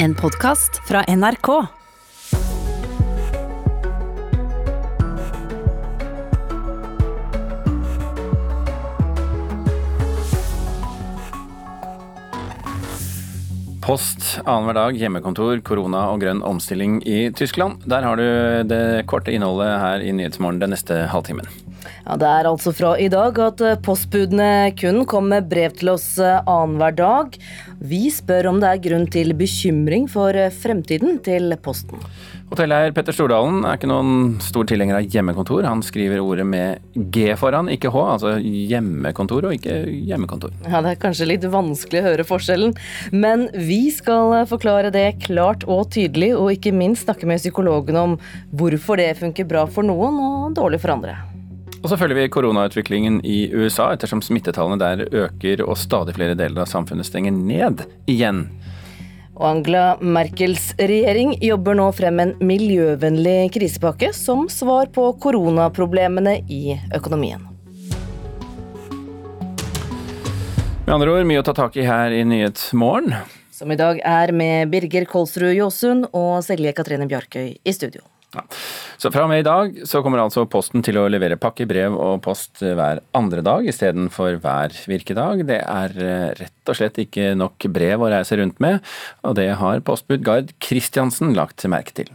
En podkast fra NRK. Post annenhver dag, hjemmekontor, korona og grønn omstilling i Tyskland. Der har du det korte innholdet her i Nyhetsmorgen den neste halvtimen. Ja, Det er altså fra i dag at eh, postbudene kun kommer med brev til oss eh, annenhver dag. Vi spør om det er grunn til bekymring for eh, fremtiden til Posten. Hotelleier Petter Stordalen er ikke noen stor tilhenger av hjemmekontor. Han skriver ordet med G foran, ikke H, altså hjemmekontor og ikke hjemmekontor. Ja, Det er kanskje litt vanskelig å høre forskjellen, men vi skal forklare det klart og tydelig, og ikke minst snakke med psykologen om hvorfor det funker bra for noen og dårlig for andre. Og så følger vi koronautviklingen i USA, ettersom smittetallene der øker og stadig flere deler av samfunnet stenger ned igjen. Og Angela Merkels regjering jobber nå frem en miljøvennlig krisepakke som svar på koronaproblemene i økonomien. Med andre ord, mye å ta tak i her i Nyhetsmorgen. Som i dag er med Birger Kolsrud Jåsund og Selje Katrine Bjarkøy i studio. Ja. Så fra og med i dag så kommer altså Posten til å levere pakke, brev og post hver andre dag istedenfor hver virkedag. Det er eh, rett og slett ikke nok brev å reise rundt med, og det har postbud Gard Kristiansen lagt merke til.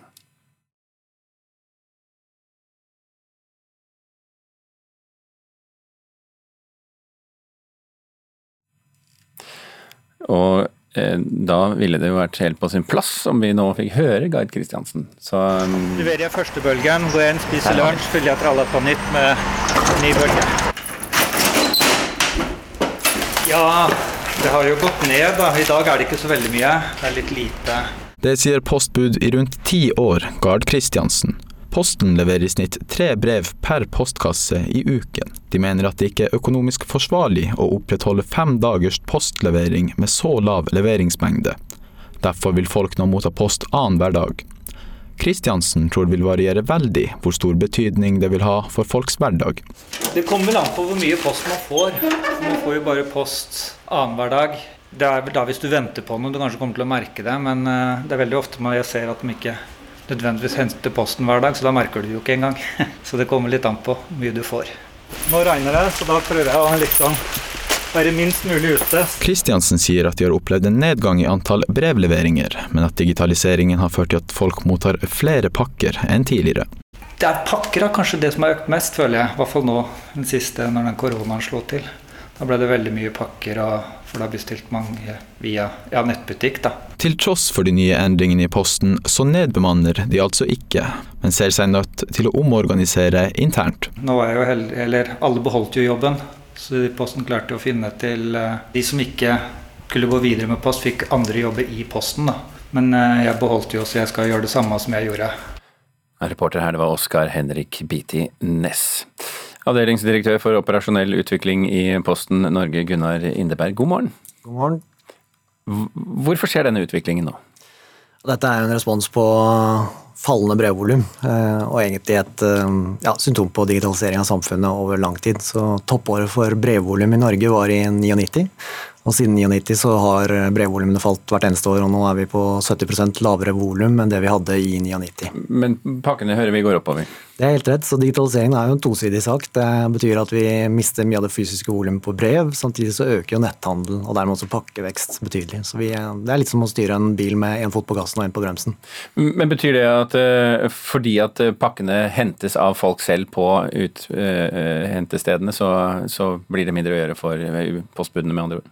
Og da ville det jo vært helt på sin plass om vi nå fikk høre Gard Kristiansen. Så um, Leverer jeg første bølgen, går jeg inn, spiser lunsj, fyller jeg tralla på nytt med ny bølge. Ja, det har jo gått ned. da. I dag er det ikke så veldig mye. Det er litt lite. Det sier postbud i rundt ti år, Gard Kristiansen. Posten leverer i snitt tre brev per postkasse i uken. De mener at det ikke er økonomisk forsvarlig å opprettholde fem dagers postlevering med så lav leveringsmengde. Derfor vil folk nå motta post annenhver dag. Kristiansen tror det vil variere veldig hvor stor betydning det vil ha for folks hverdag. Det kommer vel an på hvor mye post man får. Man får jo bare post annenhver dag. Det er vel da hvis du venter på noe du kanskje kommer til å merke det, men eh, det er veldig ofte jeg ser at de ikke nødvendigvis henter posten hver dag, så da merker du jo ikke engang. Så det kommer litt an på hvor mye du får. Nå regner det, så da prøver jeg å liksom være minst mulig ute. Kristiansen sier at de har opplevd en nedgang i antall brevleveringer, men at digitaliseringen har ført til at folk mottar flere pakker enn tidligere. Det er pakker er kanskje det som har økt mest, føler jeg. I hvert fall nå den siste, når den koronaen slo til. Da ble det veldig mye pakker, og, for det har bestilt mange via ja, nettbutikk. da. Til tross for de nye endringene i Posten, så nedbemanner de altså ikke, men ser seg nødt til å omorganisere internt. Nå var jeg jo heldig, eller Alle beholdt jo jobben, så Posten klarte å finne til eh, De som ikke skulle gå videre med post, fikk andre jobber i Posten. da. Men eh, jeg beholdt jo, så jeg skal gjøre det samme som jeg gjorde. Reporter her det var Oskar Henrik Biti Næss. Avdelingsdirektør for operasjonell utvikling i Posten Norge, Gunnar Indeberg, god morgen. God morgen. Hvorfor skjer denne utviklingen nå? Dette er en respons på fallende brevvolum, eh, og egentlig et eh, ja, symptom på digitalisering av samfunnet over lang tid. Så Toppåret for brevvolum i Norge var i 99, og siden 99 så har brevvolumene falt hvert eneste år, og nå er vi på 70% lavere volum enn det vi hadde i 99. Men pakkene hører vi går oppover? Det er helt rett, så digitaliseringen er jo en tosidig sak. Det betyr at vi mister mye av det fysiske volumet på brev, samtidig så øker jo netthandel, og dermed også pakkevekst betydelig. Så vi, det er litt som å styre en bil med én fot på gassen og én på bremsen. Men betyr det at eh, fordi at pakkene hentes av folk selv på uthentestedene, så, så blir det mindre å gjøre for postbudene, med andre ord?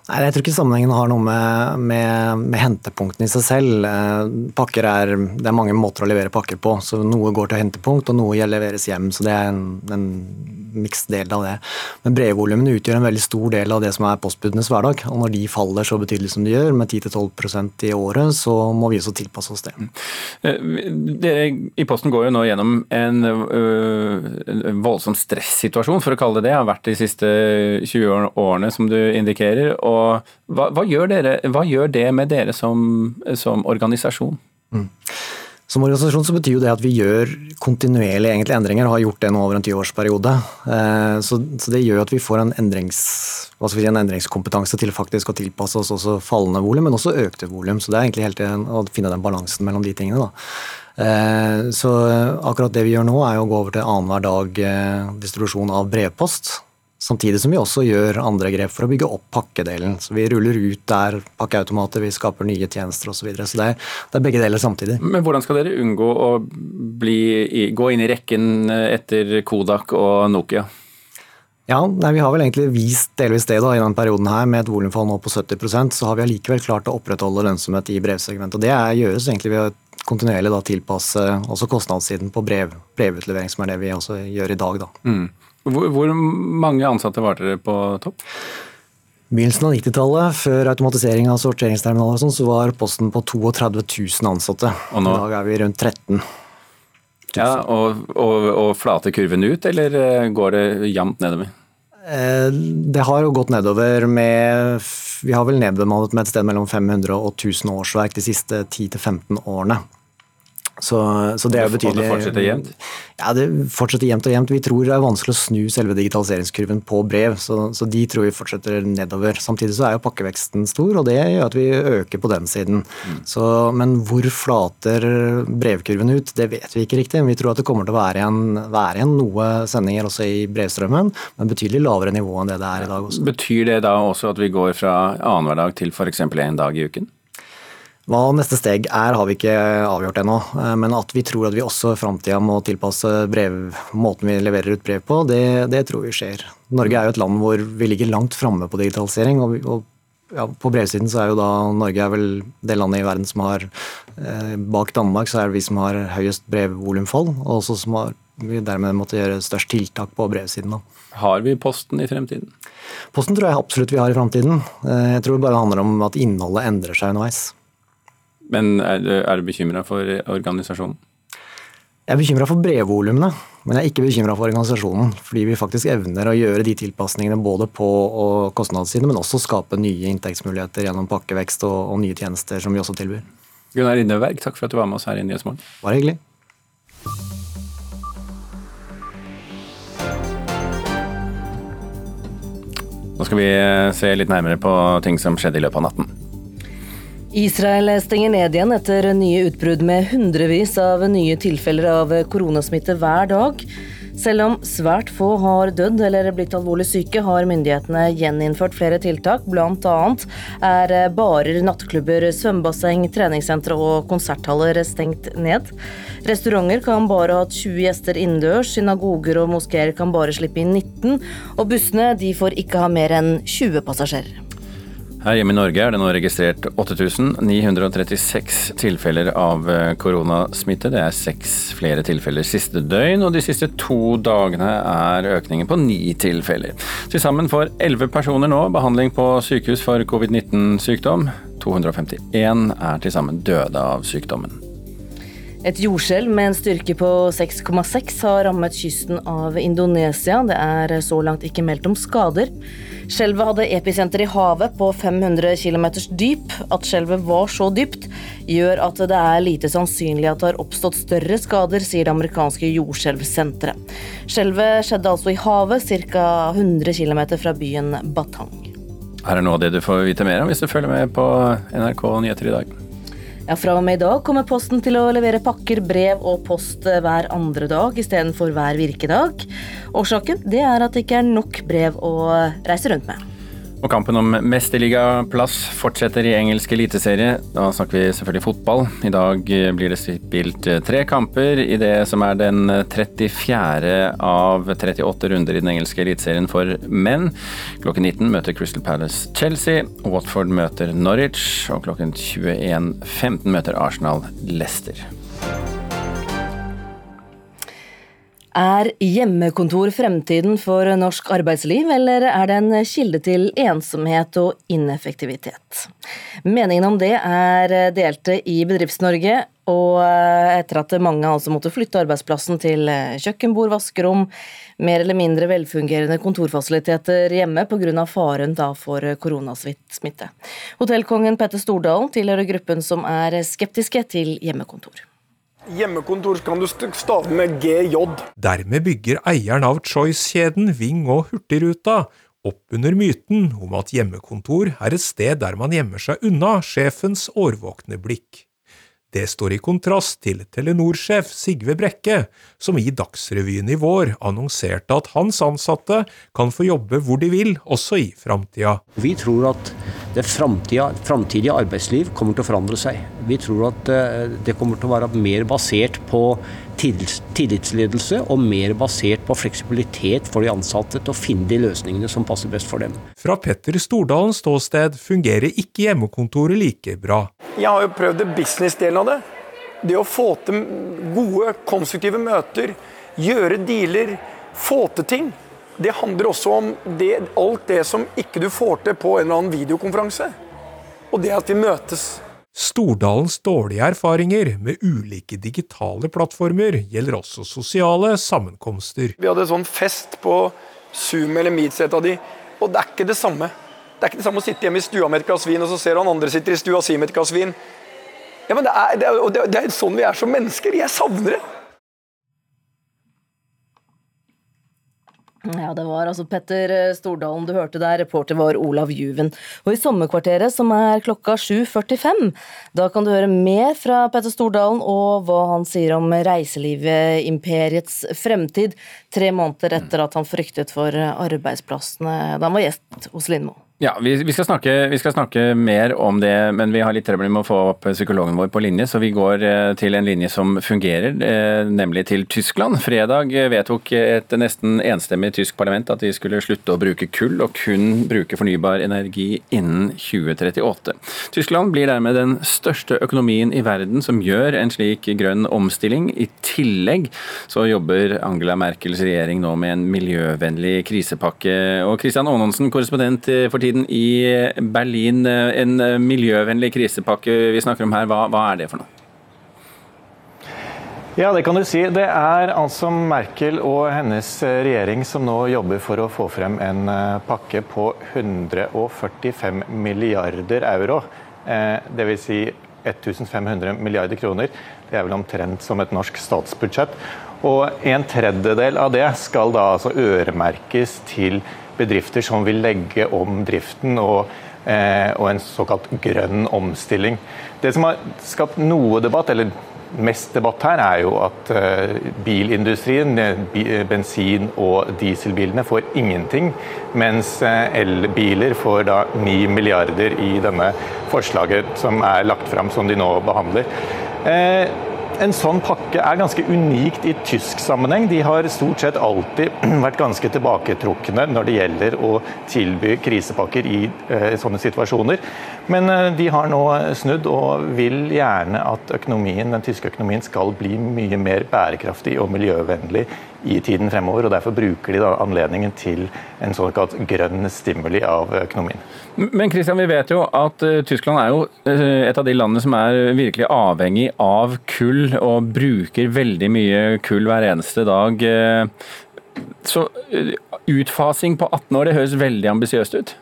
Nei, Jeg tror ikke sammenhengen har noe med, med, med hentepunktene i seg selv. Pakker er, Det er mange måter å levere pakker på. så Noe går til hentepunkt, og noe leveres hjem. så Det er en, en miks del av det. Men brevvolumene utgjør en veldig stor del av det som er postbudenes hverdag. og Når de faller så betydelig som de gjør, med 10-12% i året, så må vi også tilpasse oss det. Dere i Posten går jo nå gjennom en, en voldsom stressituasjon, for å kalle det det. Har vært de siste 20 årene, som du indikerer. og Hva, hva, gjør, dere, hva gjør, det med dere som, som organisasjon? Mm. Som organisasjon så betyr jo det at vi gjør kontinuerlige endringer, og har gjort det nå over en tiårsperiode. Eh, så, så det gjør at vi får en, endrings, si, en endringskompetanse til faktisk å tilpasse oss også fallende volum, men også økte volum. Så det er egentlig helt å finne den balansen mellom de tingene. da. Eh, så akkurat det vi gjør nå, er å gå over til annenhver dag eh, distribusjon av brevpost. Samtidig som vi også gjør andre grep for å bygge opp pakkedelen. Så Vi ruller ut der pakkeautomater, vi skaper nye tjenester osv. Så, videre. så det er, det er, begge deler samtidig. Men hvordan skal dere unngå å bli, gå inn i rekken etter Kodak og Nokia? Ja, nei, Vi har vel egentlig vist delvis det da, i denne perioden her, med et volumfall nå på 70% så har vi allikevel klart å opprettholde lønnsomhet i brevsegmentet. og Det er, gjøres egentlig ved å kontinuerlig da, tilpasse også kostnadssiden på brev, brevutlevering, som er det vi også gjør i dag. da. Mm. Hvor, hvor mange ansatte var dere på topp? begynnelsen av 90-tallet, før automatisering av sorteringsterminaler, og sånn, så var Posten på 32 000 ansatte. Og nå? I dag er vi rundt 13 000. Ja, og, og, og flater kurven ut, eller eh, går det jevnt nedover? Eh, det har jo gått nedover med Vi har vel nedbemannet med et sted mellom 500 og 1000 årsverk de siste 10-15 årene. Så, så, det er jo betydelig. Og det fortsetter jevnt? Ja, det fortsetter jevnt og jevnt. Vi tror det er vanskelig å snu selve digitaliseringskurven på brev, så, så, de tror vi fortsetter nedover. Samtidig så er jo pakkeveksten stor, og det gjør at vi øker på den siden. Mm. Så, men hvor flater brevkurven ut, det vet vi ikke riktig. Vi tror at det kommer til å være igjen, være igjen noe sendinger også i brevstrømmen, men betydelig lavere nivå enn det det er i dag også. Betyr det da også at vi går fra annenhver dag til f.eks. én dag i uken? Hva neste steg er, har vi ikke avgjort ennå. Eh, men at vi tror at vi også i framtida må tilpasse brev, måten vi leverer ut brev på, det, det, tror vi skjer. Norge er jo et land hvor vi ligger langt framme på digitalisering. og, og ja, På brevsiden så er jo da Norge er vel det landet i verden som har eh, Bak Danmark så er det vi som har høyest brevvolumfall, og også som har vi dermed måtte gjøre størst tiltak på brevsiden. Da. Har vi Posten i fremtiden? Posten tror jeg absolutt vi har i fremtiden. Eh, jeg tror det bare handler om at innholdet endrer seg underveis. Men er, er du bekymra for organisasjonen? Jeg er bekymra for brevvolumene, men jeg er ikke bekymra for organisasjonen. Fordi vi faktisk evner å gjøre de tilpasningene både på kostnadssiden, men også skape nye inntektsmuligheter gjennom pakkevekst og, og nye tjenester som vi også tilbyr. Gunnar Inneberg, takk for at du var med oss her i Nyhetsmorgen. Bare hyggelig. Nå skal vi se litt nærmere på ting som skjedde i løpet av natten. Israel stenger ned igjen etter nye utbrudd med hundrevis av nye tilfeller av koronasmitte hver dag. Selv om svært få har dødd eller blitt alvorlig syke, har myndighetene gjeninnført flere tiltak. Bl.a. er barer, nattklubber, svømmebasseng, treningssentre og konserthaller stengt ned. Restauranter kan bare ha 20 gjester innendørs, synagoger og moskeer kan bare slippe inn 19, og bussene de får ikke ha mer enn 20 passasjerer. Her hjemme i Norge er det nå registrert 8936 tilfeller av eh, koronasmitte. Det er seks flere tilfeller siste døgn, og de siste to dagene er økningen på ni tilfeller. Til sammen får elleve personer nå behandling på sykehus for covid-19-sykdom. 251 er til sammen døde av sykdommen. Et jordskjelv med en styrke på 6,6 har rammet kysten av Indonesia. Det er så langt ikke meldt om skader. Skjelvet hadde episenter i havet på 500 km dyp. At skjelvet var så dypt, gjør at det er lite sannsynlig at det har oppstått større skader, sier det amerikanske jordskjelvsenteret. Skjelvet skjedde altså i havet, ca. 100 km fra byen Batang. Her er av det du får vite mer om hvis du følger med på NRK Nyheter i dag. Ja, Fra og med i dag kommer Posten til å levere pakker, brev og post hver andre dag istedenfor hver virkedag. Årsaken det er at det ikke er nok brev å reise rundt med. Og kampen om mesterligaplass fortsetter i engelsk eliteserie. Da snakker vi selvfølgelig fotball. I dag blir det spilt tre kamper i det som er den 34. av 38 runder i den engelske eliteserien for menn. Klokken 19 møter Crystal Palace Chelsea, Watford møter Norwich, og klokken 21.15 møter Arsenal Leicester. Er hjemmekontor fremtiden for norsk arbeidsliv, eller er det en kilde til ensomhet og ineffektivitet? Meningen om det er delte i Bedrifts-Norge, og etter at mange altså måtte flytte arbeidsplassen til kjøkkenbord, vaskerom, mer eller mindre velfungerende kontorfasiliteter hjemme pga. faren for koronasmitte. Hotellkongen Petter Stordalen tilhører gruppen som er skeptiske til hjemmekontor. Hjemmekontor kan du stave med GJ. Dermed bygger eieren av Choice-kjeden Ving og Hurtigruta opp under myten om at hjemmekontor er et sted der man gjemmer seg unna sjefens årvåkne blikk. Det står i kontrast til Telenor-sjef Sigve Brekke, som i Dagsrevyen i vår annonserte at hans ansatte kan få jobbe hvor de vil, også i framtida. Vi tror at det framtidige arbeidsliv kommer til å forandre seg. Vi tror at eh, det kommer til å være mer basert på tillitsledelse og mer basert på fleksibilitet for de ansatte til å finne de løsningene som passer best for dem. Fra Petter Stordalens ståsted fungerer ikke hjemmekontoret like bra. Jeg har jo prøvd business-delen av det. Det å få til gode, konstruktive møter, gjøre dealer, få til ting. Det handler også om det, alt det som ikke du får til på en eller annen videokonferanse. Og det at vi møtes. Stordalens dårlige erfaringer med ulike digitale plattformer gjelder også sosiale sammenkomster. Vi hadde sånn fest på Zoom eller Meetset av de, og det er ikke det samme. Det er ikke det samme å sitte hjemme i stua med et glass vin, og så ser du han andre sitter i stua si med et glass vin. Ja, men det er, det, er, det er sånn vi er som mennesker. Jeg savner det. Ja, det var altså Petter Stordalen du hørte der, reporter var Olav Juven. Og i Sommerkvarteret, som er klokka 7.45, da kan du høre mer fra Petter Stordalen og hva han sier om reiselivet, imperiets fremtid, tre måneder etter at han fryktet for arbeidsplassene da han var gjest hos Lindmo. Ja, vi, vi, skal snakke, vi, skal snakke, mer om det, men vi har litt trøbbel med å få opp psykologen vår på linje, så vi går eh, til en linje som fungerer, eh, nemlig til Tyskland. Fredag vedtok et nesten enstemmig tysk parlament at de skulle slutte å bruke kull og kun bruke fornybar energi innen 2038. Tyskland blir dermed den største økonomien i verden som gjør en slik grønn omstilling. I tillegg så jobber Angela Merkels regjering nå med en miljøvennlig krisepakke. Og Christian Aanonsen, korrespondent for tiden tiden i Berlin. En miljøvennlig krisepakke vi snakker om her, hva, hva er det for noe? Ja, det kan du si. Det er altså Merkel og hennes regjering som nå jobber for å få frem en eh, pakke på 145 milliarder euro. Eh, Dvs. Si 1500 milliarder kroner. Det er vel omtrent som et norsk statsbudsjett. Og en tredjedel av det skal da altså øremerkes til bedrifter som vil legge om driften og, eh, og en såkalt grønn omstilling. Det som har skapt noe debatt, eller mest debatt her, er jo at eh, bilindustrien, bensin- og dieselbilene, får ingenting. Mens uh, elbiler får da 9 milliarder i denne forslaget som er lagt fram, som de nå behandler. Uh, en sånn pakke er ganske unikt i tysk sammenheng. De har stort sett alltid vært ganske tilbaketrukne når det gjelder å tilby krisepakker i eh, sånne situasjoner. Men eh, de har nå snudd og vil gjerne at økonomien, den tyske økonomien skal bli mye mer bærekraftig og miljøvennlig i tiden fremover. og Derfor bruker de da anledningen til en såkalt grønn stimuli av økonomien. Men Christian, vi vet jo at uh, Tyskland er jo uh, et av de landene som er virkelig avhengig av kull, og bruker veldig mye kull hver eneste dag. Uh, så utfasing på 18 år, det høres veldig ambisiøst ut?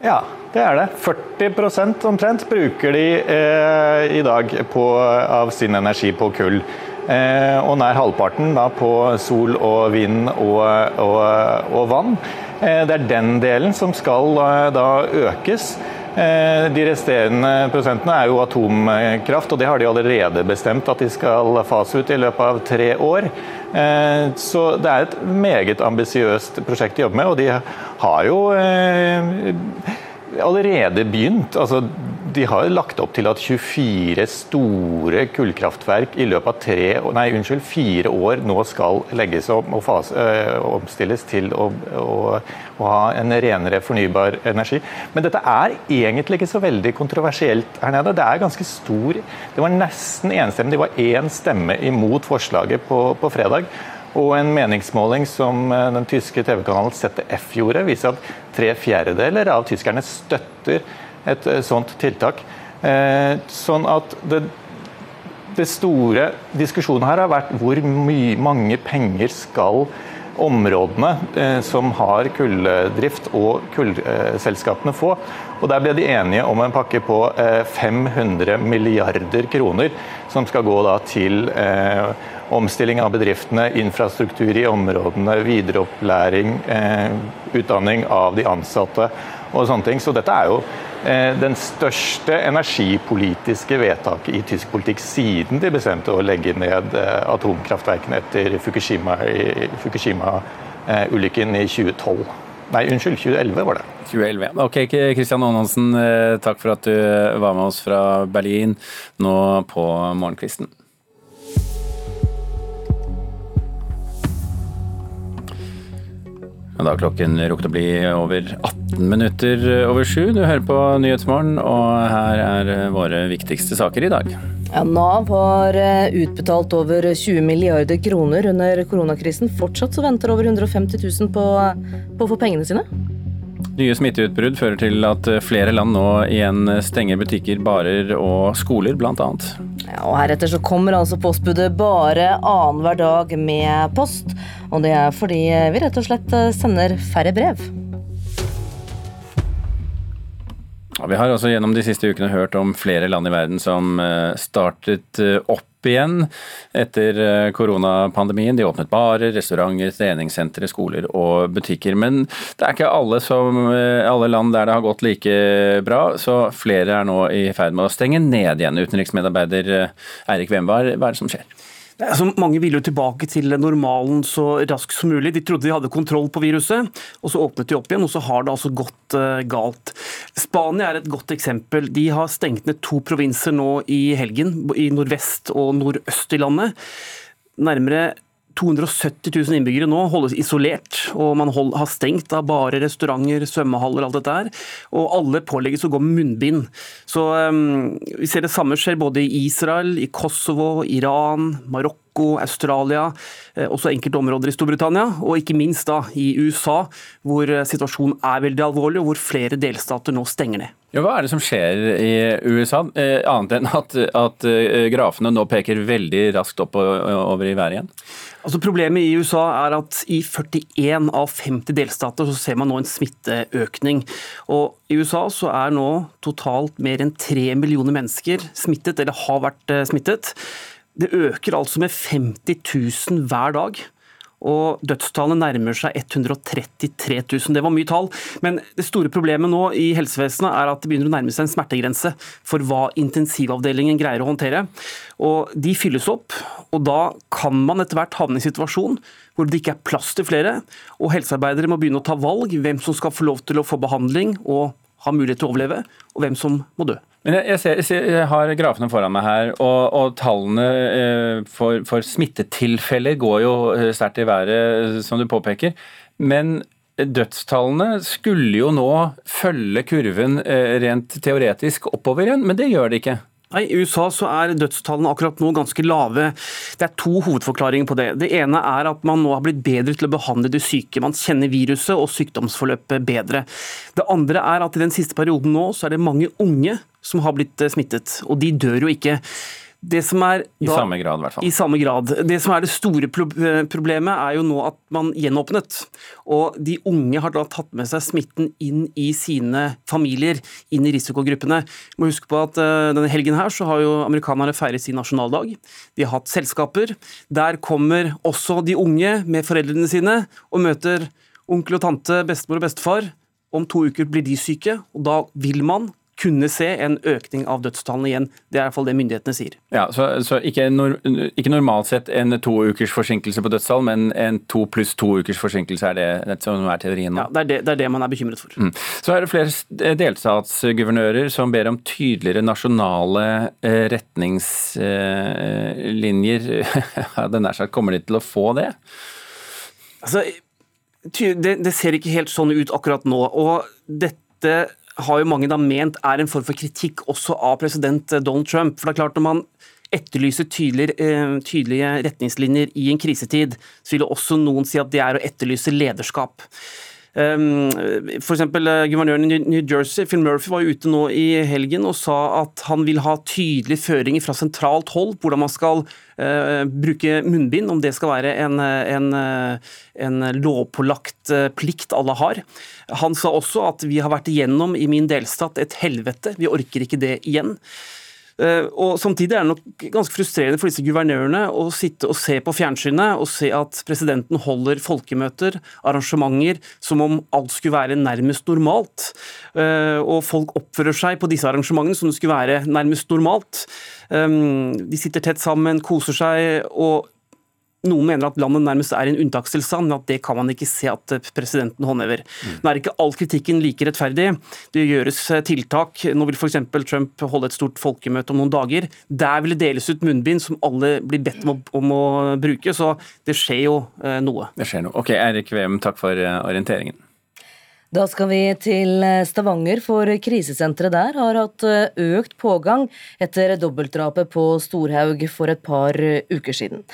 Ja, det er det. 40% omtrent bruker de eh, i dag på, av sin energi på kull. Eh, og nær halvparten da på sol og vind og, og, og vann. Eh, det er den delen som skal eh, da økes. De resterende prosentene er jo atomkraft, og det har de allerede bestemt at de skal fase ut i løpet av tre år. Så det er et meget ambisiøst prosjekt de jobber med, og de har jo allerede begynt. Altså, de har lagt opp til at 24 store kullkraftverk i løpet av tre, nei, unnskyld, fire år nå skal legges om og fase, øh, omstilles til å, å, å, ha en renere fornybar energi. Men dette er egentlig ikke så veldig kontroversielt her nede. Det er ganske stor Det var nesten enstemmig. Det var én stemme imot forslaget på, på fredag. Og en meningsmåling som eh, den tyske TV-kanalen ZDF gjorde, viser at tre fjerdedeler av tyskerne støtter et eh, sånt tiltak. Eh, sånn at det, det store diskusjonen her har vært hvor mye, mange penger skal områdene eh, som har kulldrift og kullselskapene få. Og Der ble de enige om en pakke på 500 eh, milliarder kroner, som skal gå da til omstilling av bedriftene, infrastruktur i områdene, videreopplæring, utdanning av de ansatte og sånne ting. Så dette er jo den største energipolitiske vedtaket i tysk politikk siden de bestemte å legge ned atomkraftverkene etter Fukushima-ulykken Fukushima i 2012. Nei, unnskyld, 2011 var det. 2011, ja. Ok, Kristian Aanonsen, eh, takk for at du var med oss fra Berlin nå på morgenkvisten. Da klokken rukket å bli over 18 minutter over sju. Du hører på Nyhetsmorgen, og her er våre viktigste saker i dag. Ja, Nav har eh, utbetalt over 20 milliarder kroner under koronakrisen. Fortsatt så venter over 150 000 på, på å få pengene sine. Nye smitteutbrudd fører til at flere land nå igjen stenger butikker, barer og skoler, bl.a. Ja, og heretter så kommer altså postbudet bare annenhver dag med post. Og det er fordi vi rett og slett sender færre brev. Vi har også gjennom de siste ukene hørt om flere land i verden som eh, startet eh, opp igjen etter eh, koronapandemien. De åpnet barer, restauranter, treningssentre, skoler og butikker. Men det er ikke alle, som, alle land der det har gått like bra, så flere er nå i ferd med å stenge ned igjen. Utenriksmedarbeider Eirik Wembar, hva er det som skjer? Altså, mange ville jo tilbake til normalen så raskt som mulig. De trodde de hadde kontroll på viruset, og så åpnet de opp igjen, og så har det altså gått uh, galt. Spania er et godt eksempel. De har stengt ned to provinser nå i helgen, i nordvest og nordøst i landet. Nærmere 270 000 innbyggere nå holdes isolert, og man hold, har stengt av bare restauranter, svømmehaller, alt dette her. Og alle pålegges å gå med munnbind. Så um, vi ser det samme skjer både i Israel, i Kosovo, Iran, Marokko, Australia, eh, også enkelte områder i Storbritannia, og ikke minst da i USA, hvor eh, situasjonen er veldig alvorlig, og hvor flere delstater nå stenger ned. Ja, hva er det som skjer i USA, eh, annet enn at, at grafene nå peker veldig raskt opp over i været igjen? Altså Problemet i USA er at i 41 av 50 delstater så ser man nå en smitteøkning. Og I USA så er nå totalt mer enn 3 millioner mennesker smittet, eller har vært eh, smittet. Det øker altså med 50 000 hver dag og dødstallene nærmer seg 133 000. Det var mye tall. Men det store problemet nå i helsevesenet er at det begynner å nærme seg en smertegrense for hva intensivavdelingen greier å håndtere. Og De fylles opp, og da kan man etter hvert havne i en situasjon hvor det ikke er plass til flere, og helsearbeidere må begynne å ta valg hvem som skal få lov til å få behandling og ha mulighet til å overleve, og hvem som må dø. Men jeg, ser, jeg, har grafene foran meg her, og, og tallene eh, for, for, smittetilfeller går jo eh, sterkt i været, som du påpeker. Men dødstallene skulle jo nå følge kurven eh, rent teoretisk oppover igjen, men det gjør det ikke. Nei, I USA så er dødstallene akkurat nå ganske lave. Det er to hovedforklaringer på det. Det ene er at man nå har blitt bedre til å behandle de syke. Man kjenner viruset og sykdomsforløpet bedre. Det andre er at i den siste perioden nå så er det mange unge som har blitt eh, smittet. Og de dør jo ikke. Det som er da, I samme grad, i hvert fall. I samme grad. Det som er det store eh, problemet, er jo nå at man gjenåpnet. Og de unge har da tatt med seg smitten inn i sine familier, inn i risikogruppene. Vi må huske på at uh, denne helgen her så har jo amerikanerne feiret sin nasjonaldag. De har hatt selskaper. Der kommer også de unge med foreldrene sine og møter onkel og tante, bestemor og bestefar. Om to uker blir de syke, og da vil man kunne se en økning av dødstallene igjen. Det er i hvert fall det myndighetene sier. Ja, Så, så ikke, nor, ikke, normalt sett en to ukers forsinkelse på dødstall, men en to pluss to ukers forsinkelse er det, det som er teorien nå? Ja, det er det, det er det, man er bekymret for. Mm. Så er det flere delstatsguvernører som ber om tydeligere nasjonale eh, retningslinjer. Den nær sagt, kommer de til å få det? Altså, det, det ser ikke helt sånn ut akkurat nå. og dette har jo mange da ment er en form for kritikk også av president Donald Trump. For det er klart Når man etterlyser tydelige, eh, tydelige retningslinjer i en krisetid, så vil også noen si at det er å etterlyse lederskap. Um, F.eks. guvernøren i New Jersey, Phil Murphy, var ute nå i helgen og sa at han vil ha tydelige føringer fra sentralt hold på hvordan man skal uh, bruke munnbind, om det skal være en, en, en lovpålagt plikt alle har. Han sa også at vi har vært igjennom i min delstat et helvete, vi orker ikke det igjen. Eh, og Samtidig er det nok ganske frustrerende for disse guvernørene å sitte og se på fjernsynet og se at presidenten holder folkemøter, arrangementer, som om alt skulle være nærmest normalt. Eh, og folk oppfører seg på disse arrangementene som det skulle være nærmest normalt. Eh, de sitter tett sammen, koser seg. og noen mener at landet nærmest er i en unntakstilstand, men at det kan man ikke se at presidenten håndhever. Mm. Nå er ikke all kritikken like rettferdig. Det gjøres eh, tiltak. Nå vil f.eks. Trump holde et stort folkemøte om noen dager. Der vil det deles ut munnbind som alle blir bedt om å, om å bruke, så det skjer jo eh, noe. Det skjer noe. Ok, Eirik Veum, takk for eh, orienteringen. Da skal vi til Stavanger, for krisesenteret der har hatt økt pågang etter dobbeltdrapet på Storhaug for et par uker siden.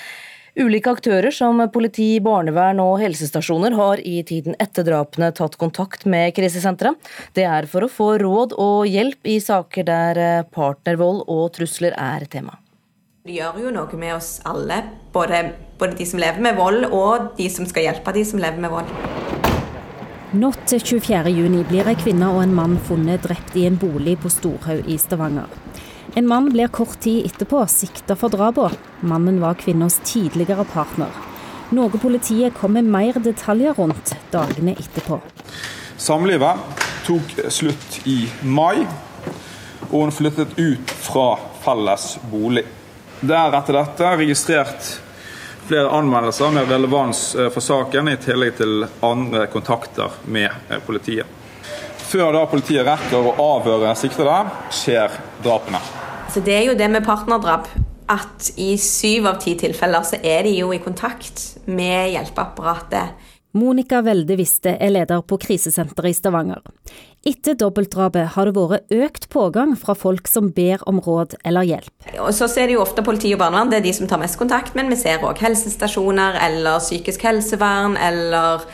Ulike aktører som politi, barnevern og helsestasjoner har i tiden etter drapene tatt kontakt med krisesenteret. Det er for å få råd og hjelp i saker der partnervold og trusler er tema. Det gjør jo noe med oss alle, både, både de som lever med vold og de som skal hjelpe de som lever med vold. Natt til 24.6 blir ei kvinne og en mann funnet drept i en bolig på Storhaug i Stavanger. En mann blir kort tid etterpå sikta for drapene. Mannen var kvinnens tidligere partner. Noe politiet kom med mer detaljer rundt dagene etterpå. Samlivet tok slutt i mai, og hun flyttet ut fra felles bolig. Det er etter dette registrert flere anmeldelser med relevans eh, for saken, i tillegg til andre kontakter med eh, politiet. Før da politiet rekker å avhøre siktede, skjer drapene. Så det er jo det med partnerdrap at i syv av ti tilfeller så er de jo i kontakt med hjelpeapparatet. Monica Welde Wiste er leder på krisesenteret i Stavanger. Etter dobbeltdrapet har det vært økt pågang fra folk som ber om råd eller hjelp. Og så ser det jo ofte politi og barnevern, det er de som tar mest kontakt, men vi ser òg helsestasjoner eller psykisk helsevern eller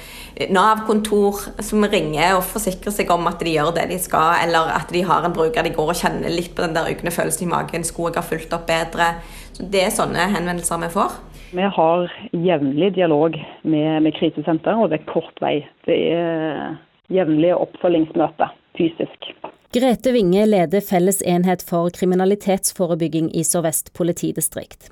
Nav-kontor som ringer og forsikrer seg om at de gjør det de skal, eller at de har en bruker de går og kjenner litt på den der ugne følelsen i magen. Skulle jeg ha fulgt opp bedre? Så Det er sånne henvendelser vi får. Vi har jevnlig dialog med, med krisesenter, og det er kort vei. Det er jevnlige oppfølgingsmøter fysisk. Grete Winge leder Felles enhet for kriminalitetsforebygging i Sør-Vest politidistrikt.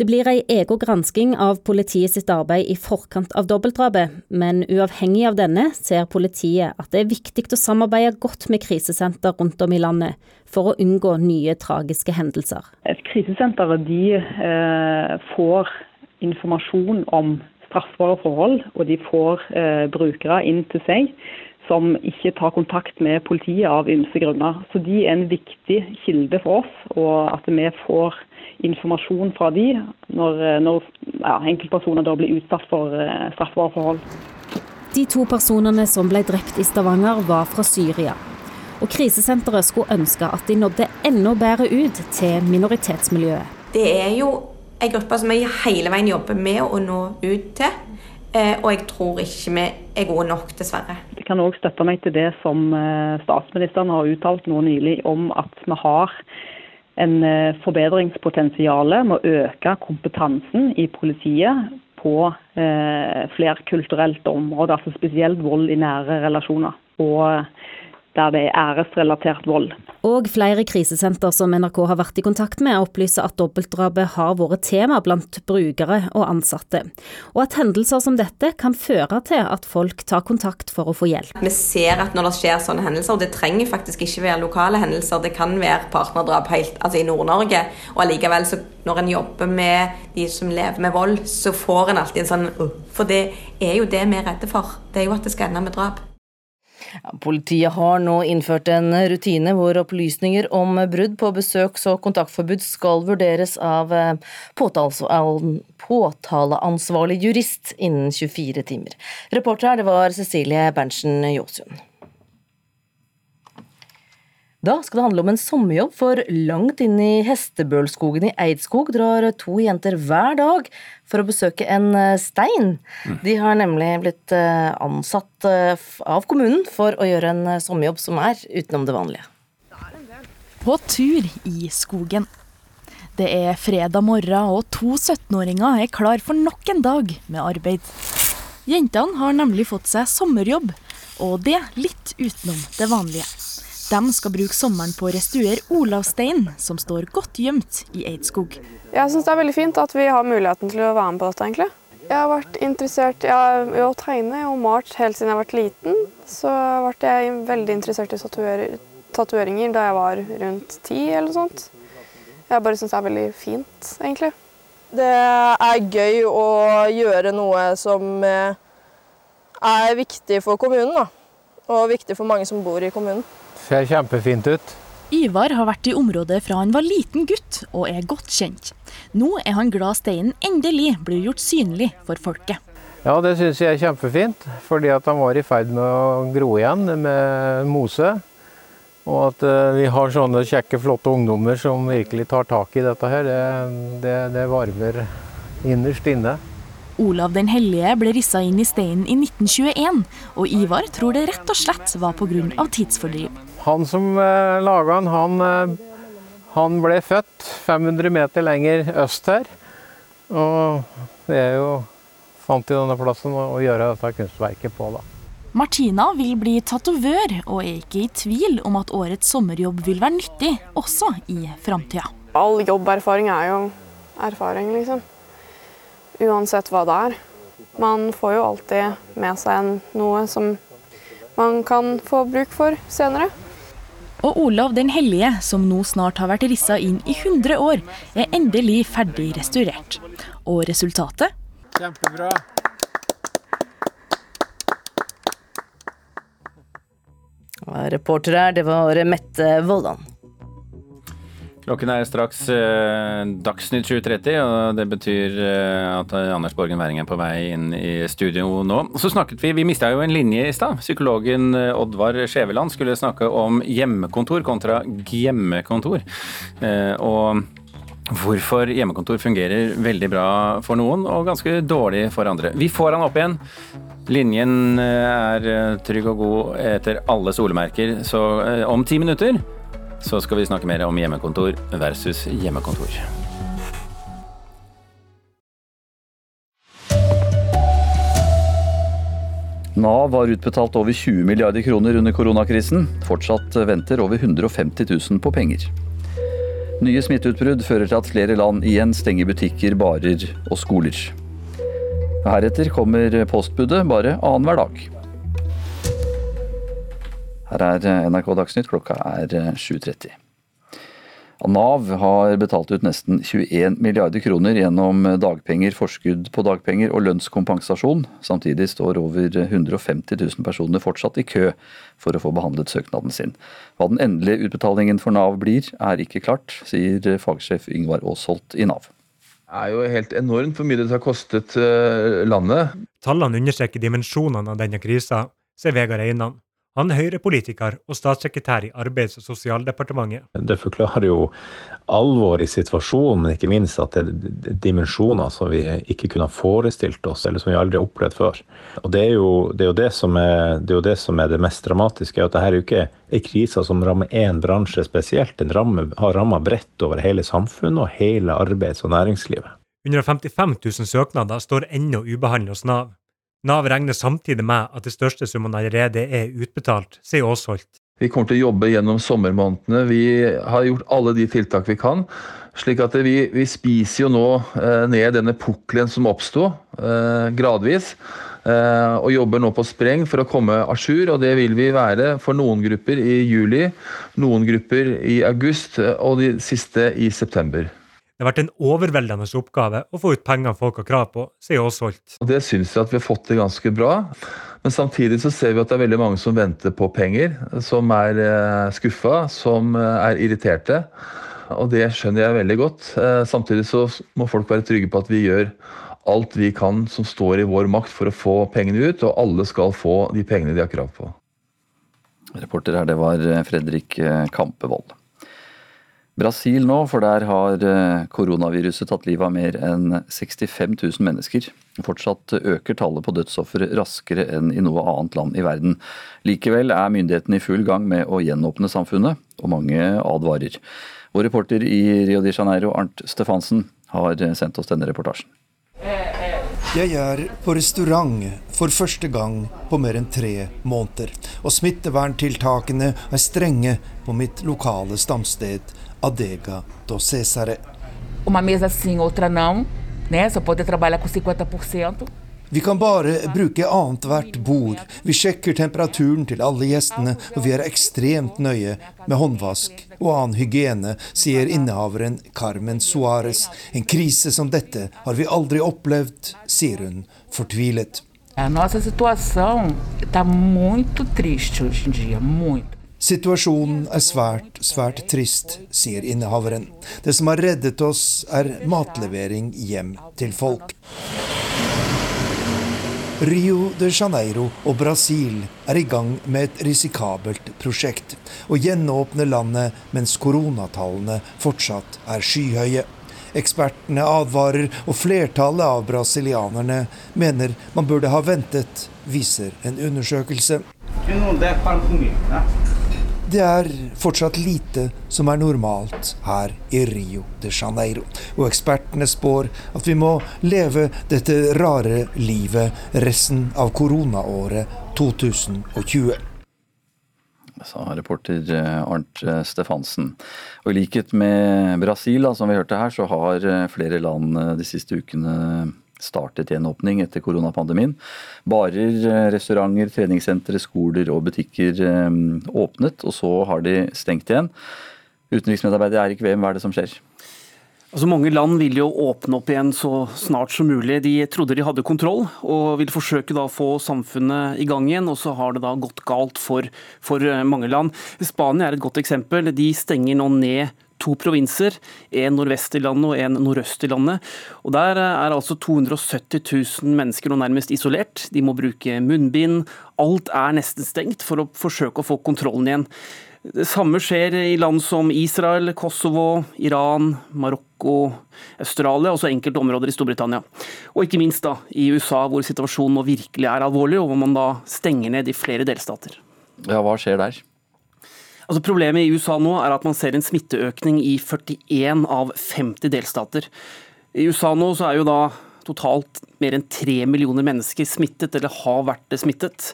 Det blir ei egen gransking av politiet sitt arbeid i forkant av dobbeltdrapet, men uavhengig av denne ser politiet at det er viktig å samarbeide godt med krisesenter rundt om i landet for å unngå nye tragiske hendelser. Krisesenteret de, eh, får informasjon om straffbare forhold, og de får eh, brukere inn til seg som ikke tar kontakt med politiet av ymse grunner. Så de er en viktig kilde for oss, og at vi får informasjon fra de når, når ja, enkeltpersoner da blir utsatt for uh, straffbare forhold. De to personene som ble drept i Stavanger, var fra Syria. Og krisesenteret skulle ønske at de nådde enda bedre ut til minoritetsmiljøet. Det er jo en gruppe som vi hele veien jobber med å nå ut til. Eh, og jeg tror ikke vi er gode nok, dessverre. Jeg kan òg støtte meg til det som eh, statsministeren har uttalt nå nylig om at vi har en eh, forbedringspotensial med å øke kompetansen i politiet på eh, flerkulturelt område, altså spesielt vold i nære relasjoner. Og der det er æresrelatert vold. Og flere krisesenter som NRK har vært i kontakt med, opplyser at dobbeltdrapet har vært tema blant brukere og ansatte, og at hendelser som dette kan føre til at folk tar kontakt for å få hjelp. Vi ser at når det skjer sånne hendelser, og det trenger faktisk ikke være lokale hendelser, det kan være partnerdrap helt, altså i Nord-Norge, og allikevel så når en jobber med de som lever med vold, så får en alltid en sånn For det er jo det vi er redde for. Det er jo at det skal ende med drap. Politiet har nå innført en rutine hvor opplysninger om brudd på besøks- og kontaktforbud skal vurderes av eh, påtaleansvarlig jurist innen 24 timer. Reporter her det var Cecilie Berntsen Jåsund. Da skal det handle om en sommerjobb, for langt inn i Hestebølskogen i Eidskog drar to jenter hver dag for å besøke en eh, stein. De har nemlig blitt eh, ansatt eh, av kommunen for å gjøre en sommerjobb som er utenom det vanlige. På tur i skogen. Det er fredag morgen, og to 17-åringer er klar for nok en dag med arbeid. Jentene har nemlig fått seg sommerjobb, og det litt utenom det vanlige. De skal bruke sommeren på å restaurere Olavssteinen, som står godt gjemt i Eidskog. Jeg syns det er veldig fint at vi har muligheten til å være med på dette, egentlig. Jeg har vært interessert i å tegne og malt helt siden jeg var liten. Så ble jeg veldig interessert i tatoveringer da jeg var rundt ti eller noe sånt. Jeg bare syns det er veldig fint, egentlig. Det er gøy å gjøre noe som eh, er viktig for kommunen, da. Og viktig for mange som bor i kommunen ser kjempefint ut. Ivar har vært i området fra han var liten gutt, og er godt kjent. Nå er han glad steinen endelig blir gjort synlig for folket. Ja, det syns jeg er kjempefint, fordi at han var i ferd med å gro igjen med mose. Og at eh, vi har sånne kjekke, flotte ungdommer som virkelig tar tak i dette her, det, det, det varmer innerst inne. Olav den hellige ble rissa inn i steinen i 1921, og Ivar tror det rett og slett var pga. tidsfordriv. Han som eh, laga den, han, eh, han, ble født 500 meter lenger øst her. Og det er jo fant i denne plassen å gjøre dette kunstverket på, da. Martina vil bli tatovør, og er ikke i tvil om at årets sommerjobb vil være nyttig også i framtida. All jobberfaring er jo erfaring, liksom. Uansett hva det er. Man får jo alltid med seg noe som man kan få bruk for senere. Og Olav den hellige, som nå snart har vært rissa inn i 100 år, er endelig ferdig restaurert. Og resultatet? Kjempebra. Reportere her, det var Mette Voldan. Klokken er straks eh, Dagsnytt 7.30, og det betyr eh, at Anders Borgen Werring er på vei inn i studio nå. Så snakket vi, vi mista jo en linje i stad. Psykologen eh, Oddvar Skjæveland skulle snakke om hjemmekontor kontra hjemmekontor. Eh, og hvorfor hjemmekontor fungerer veldig bra for noen og ganske dårlig for andre. Vi får han opp igjen. Linjen eh, er eh, trygg og god etter alle solemerker, så om ti minutter så skal vi snakke mer om hjemmekontor versus hjemmekontor. Nav har utbetalt over 20 milliarder kroner under koronakrisen. Fortsatt venter over 150 000 på penger. Nye smitteutbrudd fører til at flere land igjen stenger butikker, barer og skoler. Heretter kommer postbudet bare annenhver dag. Her er eh, NRK Dagsnytt, klokka er 7.30. Eh, Nav har betalt ut nesten 21 milliarder kroner gjennom dagpenger, forskudd på dagpenger og lønnskompensasjon. Samtidig står over 150 000 personer fortsatt i kø for å få behandlet søknaden sin. Hva den endelige utbetalingen for Nav blir, er ikke klart, sier fagsjef Yngvar Aasholt i Nav. Det er jo helt enormt hvor mye det har kostet eh, landet. Tallene understreker dimensjonene av denne krisa, sier Vegard Einan. Han er Høyre-politiker og statssekretær i Arbeids- og sosialdepartementet. Det forklarer jo alvoret i situasjonen, men ikke minst at det er dimensjoner som vi ikke kunne ha forestilt oss, eller som vi aldri har opplevd før. Og Det er jo det, er jo det, som, er, det, er det som er det mest dramatiske, at dette er jo ikke en krise som rammer én bransje spesielt. Den rammer, har rammet bredt over hele samfunnet og hele arbeids- og næringslivet. 155 000 søknader står ennå ubehandlet hos Nav. Nav regner samtidig med at de største summene allerede er utbetalt, sier Aasholt. Vi kommer til å jobbe gjennom sommermånedene. Vi har gjort alle de tiltak vi kan. slik at vi, vi spiser jo nå eh, ned denne pukkelen som oppsto, eh, gradvis. Eh, og jobber nå på spreng for å komme à jour, og det vil vi være for noen grupper i juli, noen grupper i august og de siste i september. Det har vært en overveldende oppgave å få ut penger folk har krav på, sier Aasholt. Det syns jeg at vi har fått til ganske bra. Men samtidig så ser vi at det er veldig mange som venter på penger, som er eh, skuffa, som eh, er irriterte. Og det skjønner jeg veldig godt. Eh, samtidig så må folk være trygge på at vi gjør alt vi kan som står i vår makt for å få pengene ut, og alle skal få de pengene de har krav på. Reporter her, det var Fredrik Kampevold. Brasil nå, for der har eh, koronaviruset tatt livet av mer enn 65 000 mennesker. Fortsatt øker tallet på dødsofre raskere enn i noe annet land i verden. Likevel er myndighetene i full gang med å gjenåpne samfunnet, og mange advarer. Vår reporter i Rio de Janeiro, Arnt Stefansen, har sendt oss denne reportasjen. Jeg er på restaurant for første gang på mer enn tre måneder. Og smitteverntiltakene er strenge på mitt lokale stamsted Adega do Cesare. Uma mesa sim, outra não, né? Só pode trabalhar com 50%. Vi kan bare bruke annethvert bord. Vi sjekker temperaturen til alle gjestene, og vi er ekstremt nøye med håndvask og annen hygiene, sier innehaveren Carmen Suárez. En krise som dette har vi aldri opplevd, sier hun fortvilet. A nossa situação está muito triste hoje em dia, muito. Situasjonen er svært, svært trist, sier innehaveren. Det som har reddet oss, er matlevering hjem til folk. Rio de Janeiro og Brasil er i gang med et risikabelt prosjekt. Å gjenåpne landet mens koronatallene fortsatt er skyhøye. Ekspertene advarer, og flertallet av brasilianerne mener man burde ha ventet, viser en undersøkelse. Det er fortsatt lite som er normalt her i Rio de Janeiro, og ekspertene spår at vi må leve dette rare livet resten av koronaåret 2020 sa reporter eh, Arnt eh, Stefansen. Og I likhet med Brasil, som vi hørte her, så har eh, flere land de siste ukene startet gjenåpning etter koronapandemien. Barer, eh, restauranter, treningssentre, skoler og butikker eh, åpnet, og så har de stengt igjen. Utenriksmedarbeider Erik Veum, hva er det som skjer? Altså Mange land vil jo åpne opp igjen så snart som mulig. De trodde de hadde kontroll og vil forsøke da å få samfunnet i gang igjen, og så har det da gått galt for, for eh, mange land. Spania er et godt eksempel. De stenger nå ned to provinser, en nordvest i landet og en nordøst i landet. Og Der er altså 270 000 mennesker nå nærmest isolert. De må bruke munnbind. Alt er nesten stengt for å forsøke å få kontrollen igjen. Det samme skjer i land som Israel, Kosovo, Iran, Marokko, Australia og så enkelte områder i Storbritannia. Og ikke minst da i USA, hvor situasjonen nå virkelig er alvorlig, og hvor man da stenger ned i flere delstater. Ja, Hva skjer der? Altså Problemet i USA nå er at man ser en smitteøkning i 41 av 50 delstater. I USA nå så er jo da totalt mer enn 3 millioner mennesker smittet, eller har vært smittet.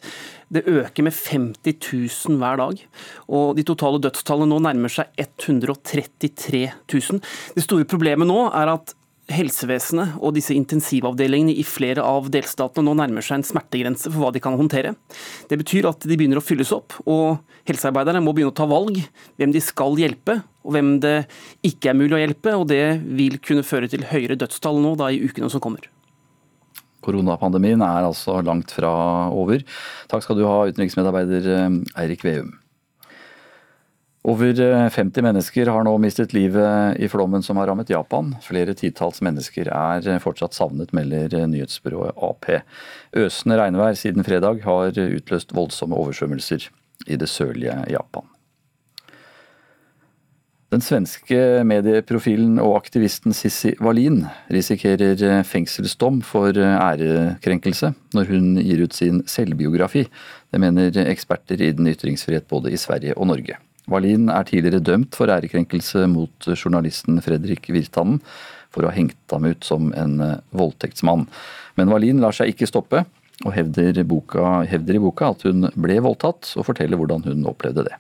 Det øker med 50 000 hver dag. Og de totale dødstallene nå nærmer seg 133 000. Det store problemet nå er at helsevesenet og disse intensivavdelingene i flere av delstatene nå nærmer seg en smertegrense for hva de kan håndtere. Det betyr at de begynner å fylles opp, og helsearbeiderne må begynne å ta valg hvem de skal hjelpe, og hvem det ikke er mulig å hjelpe. og Det vil kunne føre til høyere dødstall nå da i ukene som kommer. Koronapandemien er altså langt fra over. Takk skal du ha, utenriksmedarbeider eh, Eirik Veum. Over 50 eh, mennesker har nå mistet livet i flommen som har rammet Japan. Flere titalls mennesker er eh, fortsatt savnet, melder eh, nyhetsbyrået Ap. Øsende regnvær siden fredag har utløst voldsomme oversvømmelser i det sørlige Japan. Den svenske medieprofilen og aktivisten Sissi Wallin risikerer fengselsdom for ærekrenkelse når hun gir ut sin selvbiografi. Det mener eksperter i den ytringsfrihet både i Sverige og Norge. Wallin er tidligere dømt for ærekrenkelse mot journalisten Fredrik Virtanen for å ha hengt ham ut som en eh, voldtektsmann. Men Wallin lar seg ikke stoppe, og hevder, boka, hevder i boka at hun ble voldtatt, og forteller hvordan hun opplevde det.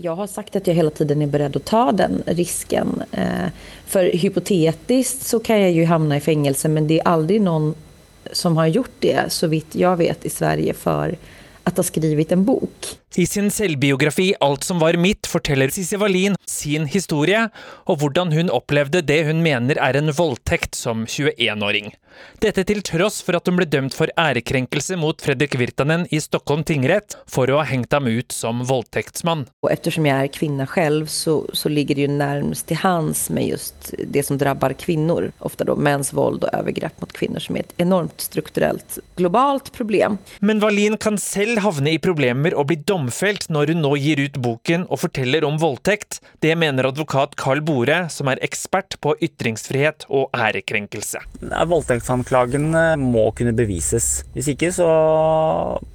Jeg har sagt at jeg hele tiden er beredt å ta den risken. Eh, for hypotetisk så kan jeg jo havne i fengsel, men det er aldri noen som har gjort det, så vidt jeg vet, i Sverige for at ha skrevet en bok. I sin selvbiografi 'Alt som var mitt' forteller Sissi Wallin sin historie, og hvordan hun opplevde det hun mener er en voldtekt som 21-åring. Dette til tross for at hun ble dømt for ærekrenkelse mot Fredrik Virtanen i Stockholm tingrett for å ha hengt ham ut som voldtektsmann. Og Ettersom jeg er kvinne selv, så, så, ligger det jo nærmest til hans med just det som rammer kvinner. Ofte da menns vold og overgrep mot kvinner, som er et enormt strukturelt globalt problem. Men Wallin kan selv havne i problemer og bli dommer domfelt når hun nå gir ut boken og forteller om voldtekt. Det mener advokat Carl Bore, som er ekspert på ytringsfrihet og ærekrenkelse. Voldtektsanklagen må kunne bevises. Hvis ikke så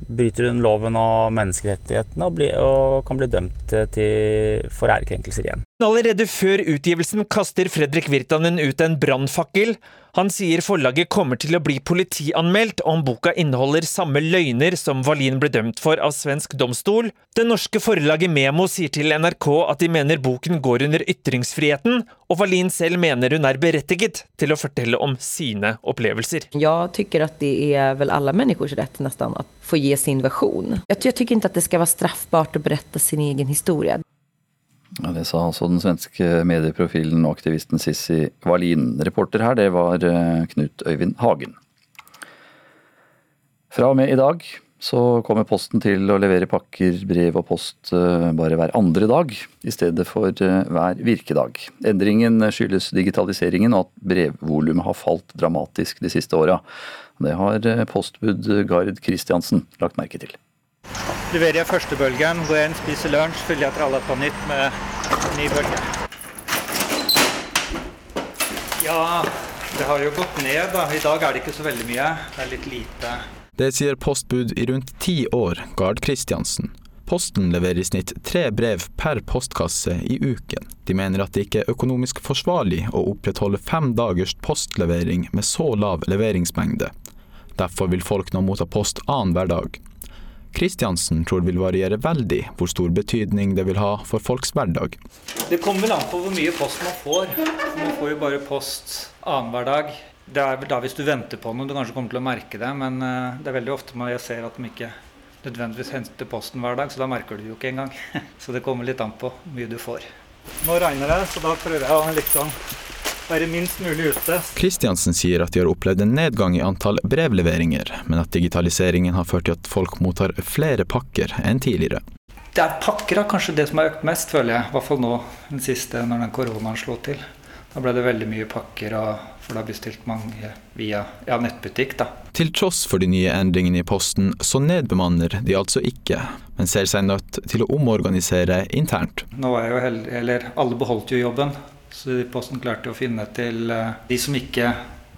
bryter hun loven og menneskerettighetene og, og kan bli dømt til, for ærekrenkelser igjen. Allerede før utgivelsen kaster Fredrik Virtanen ut en brannfakkel. Han sier forlaget kommer til å bli politianmeldt om boka inneholder samme løgner som Wallin ble dømt for av svensk domstol. Det norske forlaget Memo sier til NRK at de mener boken går under ytringsfriheten, og Wallin selv mener hun er berettiget til å fortelle om sine opplevelser. Jeg syns at det er vel alle menneskers rett nesten å få gi sin versjon. Jeg, syns ikke at det skal være straffbart å berette sin egen historie. Ja, Det sa altså den svenske medieprofilen og aktivisten Sissi Wallin. Reporter her, det var eh, Knut Øyvind Hagen. Fra og med i dag så kommer Posten til å levere pakker, brev og post eh, bare hver andre dag, i stedet for eh, hver virkedag. Endringen skyldes digitaliseringen og at brevvolumet har falt dramatisk de siste åra. Det har postbud Gard Kristiansen lagt merke til leverer jeg første bølgen, går jeg inn, spiser lunsj, fyller jeg tralla på nytt med ny bølge. Ja, det har jo gått ned. da. I dag er det ikke så veldig mye. Det er litt lite. Det sier postbud i rundt ti år, Gard Kristiansen. Posten leverer i snitt tre brev per postkasse i uken. De mener at det ikke er økonomisk forsvarlig å opprettholde fem dagers postlevering med så lav leveringsmengde. Derfor vil folk nå motta post annenhver dag. Kristiansen tror vil variere veldig hvor stor betydning det vil ha for folks hverdag. Det kommer vel an på hvor mye post man får. Man får jo bare post annenhver dag. Det er vel da hvis du venter på noe du kanskje kommer til å merke det, men eh, det er veldig ofte man jeg ser at de ikke nødvendigvis henter posten hver dag, så da merker du det jo ikke engang. Så det kommer litt an på hvor mye du får. Nå regner det, så da prøver jeg å liksom være minst mulig ute. Kristiansen sier at de har opplevd en nedgang i antall brevleveringer, men at digitaliseringen har ført til at folk mottar flere pakker enn tidligere. Det er pakker er kanskje det som har økt mest, føler jeg. I hvert fall nå den siste, når den koronaen slo til. Da ble det veldig mye pakker, for det har bestilt mange via ja, nettbutikk. da. Til tross for de nye endringene i Posten, så nedbemanner de altså ikke, men ser seg nødt til å omorganisere internt. Nå er jo heldig, eller Alle beholdt jo jobben, så Posten klarte å finne til eh, De som ikke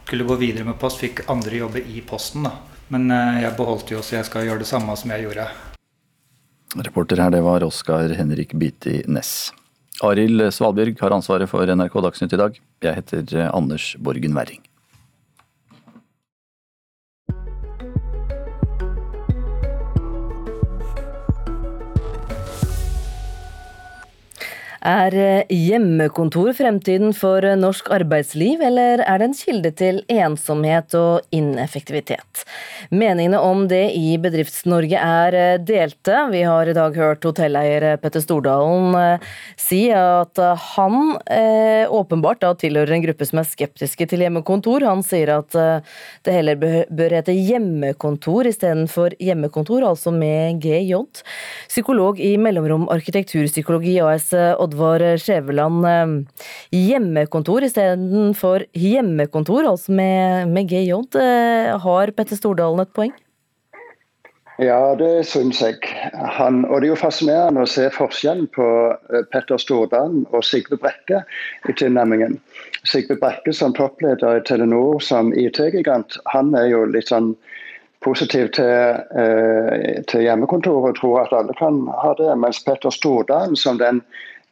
skulle gå videre med post, fikk andre jobber i Posten. da. Men eh, jeg beholdt jo, så jeg skal gjøre det samme som jeg gjorde. Reporter her, det var Oskar Henrik Biti Næss. Arild Svalbjørg har ansvaret for NRK Dagsnytt i dag. Jeg heter eh, Anders Borgen Werring. Er eh, hjemmekontor fremtiden for eh, norsk arbeidsliv, eller er det en kilde til ensomhet og ineffektivitet? Meningene om det i Bedrifts-Norge er eh, delte. Vi har i dag hørt hotelleier Petter Stordalen si at han åpenbart da tilhører en gruppe som er skeptiske til hjemmekontor. Han sier at det heller bør hete hjemmekontor istedenfor hjemmekontor, altså med GJ. Psykolog i Mellomrom arkitekturpsykologi AS Oddvar Halvor Skjæveland. Eh, hjemmekontor istedenfor hjemmekontor, altså med, med GJ. Eh, har Petter Stordalen et poeng? Ja, det syns jeg. Han, og det er jo fascinerende å se forskjellen på eh, Petter Stordalen og Sigve Brekke i tilnærmingen. Sigve Brekke som toppleder i Telenor som IT-gigant, han er jo litt sånn positiv til, eh, til hjemmekontoret og tror at alle kan ha det. Mens Petter Stordalen som den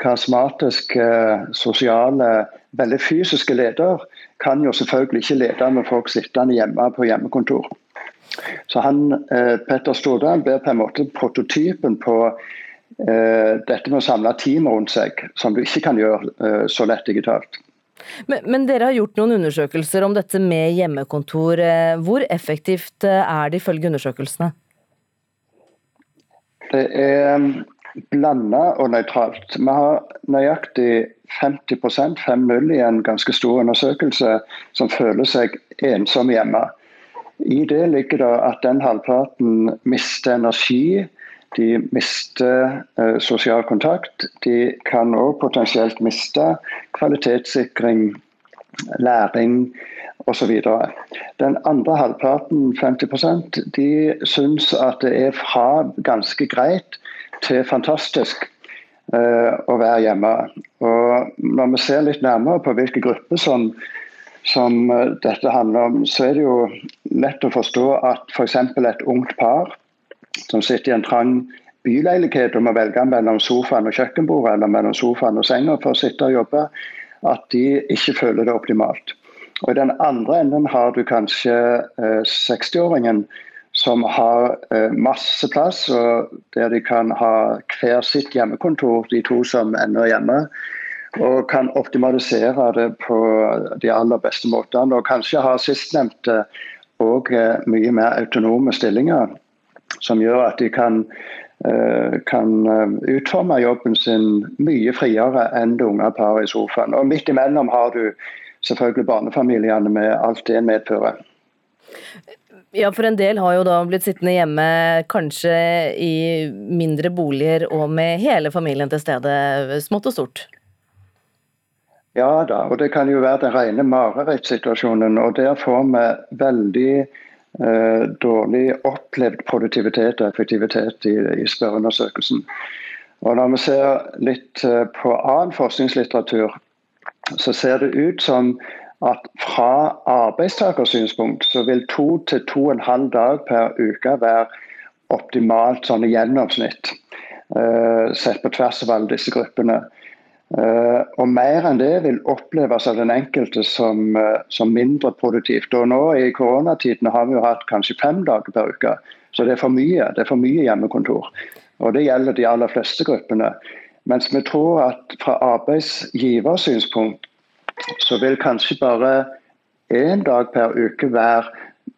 karismatiske, sosiale, veldig fysiske leder kan jo selvfølgelig ikke lede med folk sittende hjemme på hjemmekontor. Så han, eh, Petter Stordalen blir på en måte prototypen på eh, dette med å samle team rundt seg, som du ikke kan gjøre eh, så lett digitalt. Men, men, dere har gjort noen undersøkelser om dette med hjemmekontor. Hvor effektivt er det ifølge undersøkelsene? Det er blanda og nøytralt. Vi har nøyaktig 50 5-0 i en ganske stor undersøkelse som føler seg ensom hjemme. I det ligger det at den halvparten mister energi, de mister eh, sosial kontakt. De kan òg potensielt miste kvalitetssikring, læring osv. Den andre halvparten, 50% de syns at det er fra ganske greit til fantastisk uh, å være hjemme. Og når vi ser litt nærmere på hvilke grupper som, som uh, dette handler om, så er det jo lett å forstå at f.eks. For et ungt par som sitter i en trang byleilighet og må velge mellom sofaen og kjøkkenbordet eller mellom sofaen og senga for å sitte og jobbe, at de ikke føler det optimalt. Og I den andre enden har du kanskje eh, 60-åringen som har eh, masse plass, og der de kan ha hver sitt hjemmekontor, de to som ennå er hjemme. Og kan optimalisere det på de aller beste måtene. Og kanskje har sistnevnte òg eh, mye mer autonome stillinger, som gjør at de kan, eh, kan utforme jobben sin mye friere enn det unge paret i sofaen. Og midt imellom har du selvfølgelig barnefamiliene med alt det medfører. Ja, for en del har jo da blitt sittende hjemme, kanskje i mindre boliger og med hele familien til stede, smått og stort? Ja da, og det kan jo være den rene marerittsituasjonen. Og der får vi veldig eh, dårlig opplevd produktivitet og effektivitet i, i spørreundersøkelsen. Og når vi ser litt eh, på annen forskningslitteratur, så ser det ut som at fra arbeidstakersynspunkt så vil to til to og en halv dag per uke være optimalt sånn i gjennomsnitt. Uh, sett på tvers av alle disse gruppene. Uh, og mer enn det vil oppleves av den enkelte som, uh, som, mindre produktivt. Og nå i koronatiden har vi jo hatt kanskje fem dager per uke. Så det er for mye. Det er for mye hjemmekontor. Og det gjelder de aller fleste gruppene. Mens vi tror at fra arbeidsgiversynspunkt så vil kanskje bare én dag per uke være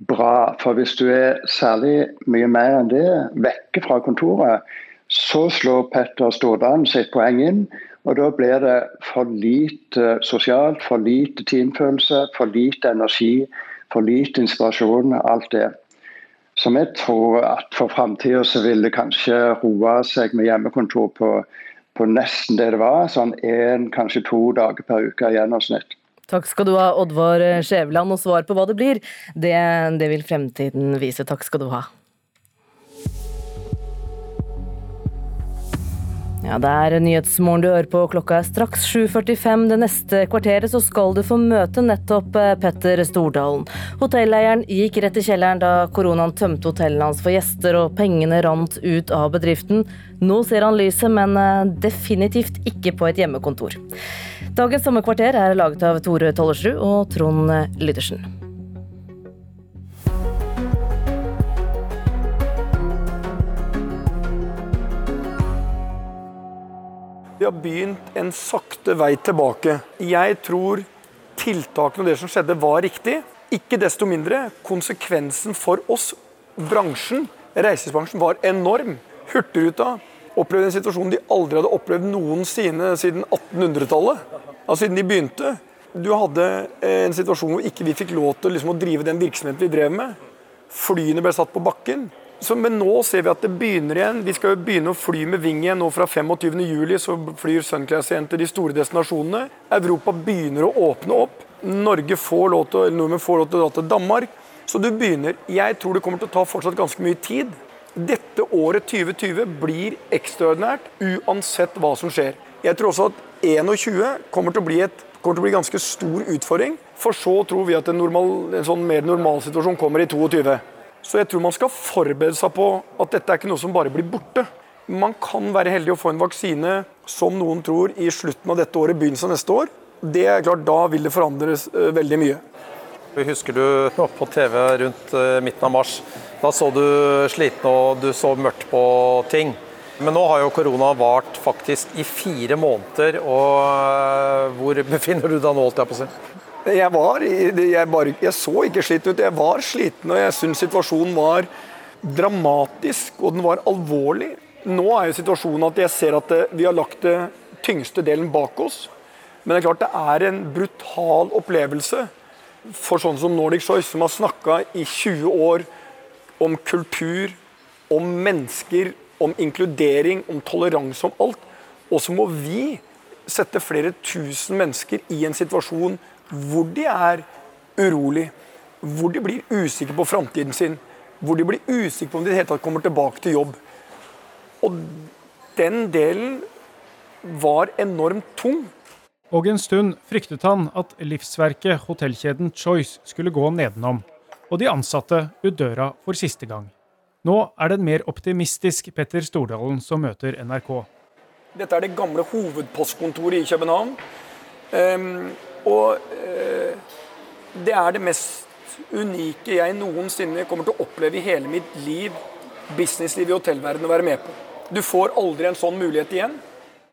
bra. For hvis du er særlig mye mer enn det vekke fra kontoret, så slår Petter Stordalen sitt poeng inn. Og da blir det for lite sosialt, for lite teamfølelse, for lite energi, for lite inspirasjon. Alt det. Så vi tror at for framtida så vil det kanskje roe seg med hjemmekontor på på nesten det det var. Sånn én, kanskje to dager per uke i gjennomsnitt. Takk skal du ha, Oddvar Skjæveland. Og svar på hva det blir, det, det vil fremtiden vise. Takk skal du ha. Ja, Det er Nyhetsmorgen du hører på. Klokka er straks 7.45. Det neste kvarteret så skal du få møte nettopp eh, Petter Stordalen. Hotelleieren gikk rett i kjelleren da koronaen tømte hotellene hans for gjester og pengene rant ut av bedriften. Nå ser han lyset, men eh, definitivt ikke på et hjemmekontor. Dagens sommerkvarter er laget av Tore Tollersrud og Trond Lydersen. Vi har begynt en sakte vei tilbake. Jeg tror tiltakene og det som skjedde, var riktig. Ikke desto mindre, konsekvensen for oss, bransjen, reisesbransjen, var enorm. Hurtigruta opplevde en situasjon de aldri hadde opplevd noensinne siden 1800-tallet. Altså siden de begynte. Du hadde en situasjon hvor ikke vi fikk lov til liksom, å drive den virksomheten vi drev med. Flyene ble satt på bakken. Så, men nå ser vi at det begynner igjen. Vi skal jo begynne å fly med Ving igjen. Nå fra 25.07 så flyr Sunclass igjen til de store destinasjonene. Europa begynner å åpne opp. Norge får lov til, Nordmenn får lov til å dra til Danmark. Så du begynner. Jeg tror det kommer til å ta fortsatt ganske mye tid. Dette året 2020 blir ekstraordinært uansett hva som skjer. Jeg tror også at 21 kommer til å bli, et, kommer til å bli ganske stor utfordring. For så tror vi at en, normal, en sånn mer normal situasjon kommer i 22. Så jeg tror man skal forberede seg på at dette er ikke noe som bare blir borte. Man kan være heldig å få en vaksine, som noen tror, i slutten av dette året, begynnelsen av neste år. Det er klart, Da vil det forandres uh, veldig mye. Husker du på TV rundt uh, midten av mars? Da så du sliten og du så mørkt på ting. Men nå har jo korona vart faktisk i fire måneder, og uh, hvor befinner du deg nå, holdt jeg på å si? Jeg, var, jeg, bare, jeg så ikke sliten ut. Jeg var sliten, og jeg syns situasjonen var dramatisk, og den var alvorlig. Nå er jo situasjonen at jeg ser at det, vi har lagt det tyngste delen bak oss. Men det er klart det er en brutal opplevelse for sånn som Nordic Choice, som har snakka i 20 år om kultur, om mennesker, om inkludering, om toleranse, om alt. Og så må vi sette flere tusen mennesker i en situasjon hvor de er urolig, hvor de blir usikre på framtiden sin, hvor de blir usikre på om de i det hele tatt kommer tilbake til jobb. Og den delen var enormt tung. Og en stund fryktet han at livsverket hotellkjeden Choice skulle gå nedenom, og de ansatte ut døra for siste gang. Nå er det en mer optimistisk Petter Stordalen som møter NRK. Dette er det gamle hovedpostkontoret i København. Um, og eh, det er det mest unike jeg noensinne kommer til å oppleve i hele mitt liv, businessliv i hotellverdenen, å være med på. Du får aldri en sånn mulighet igjen.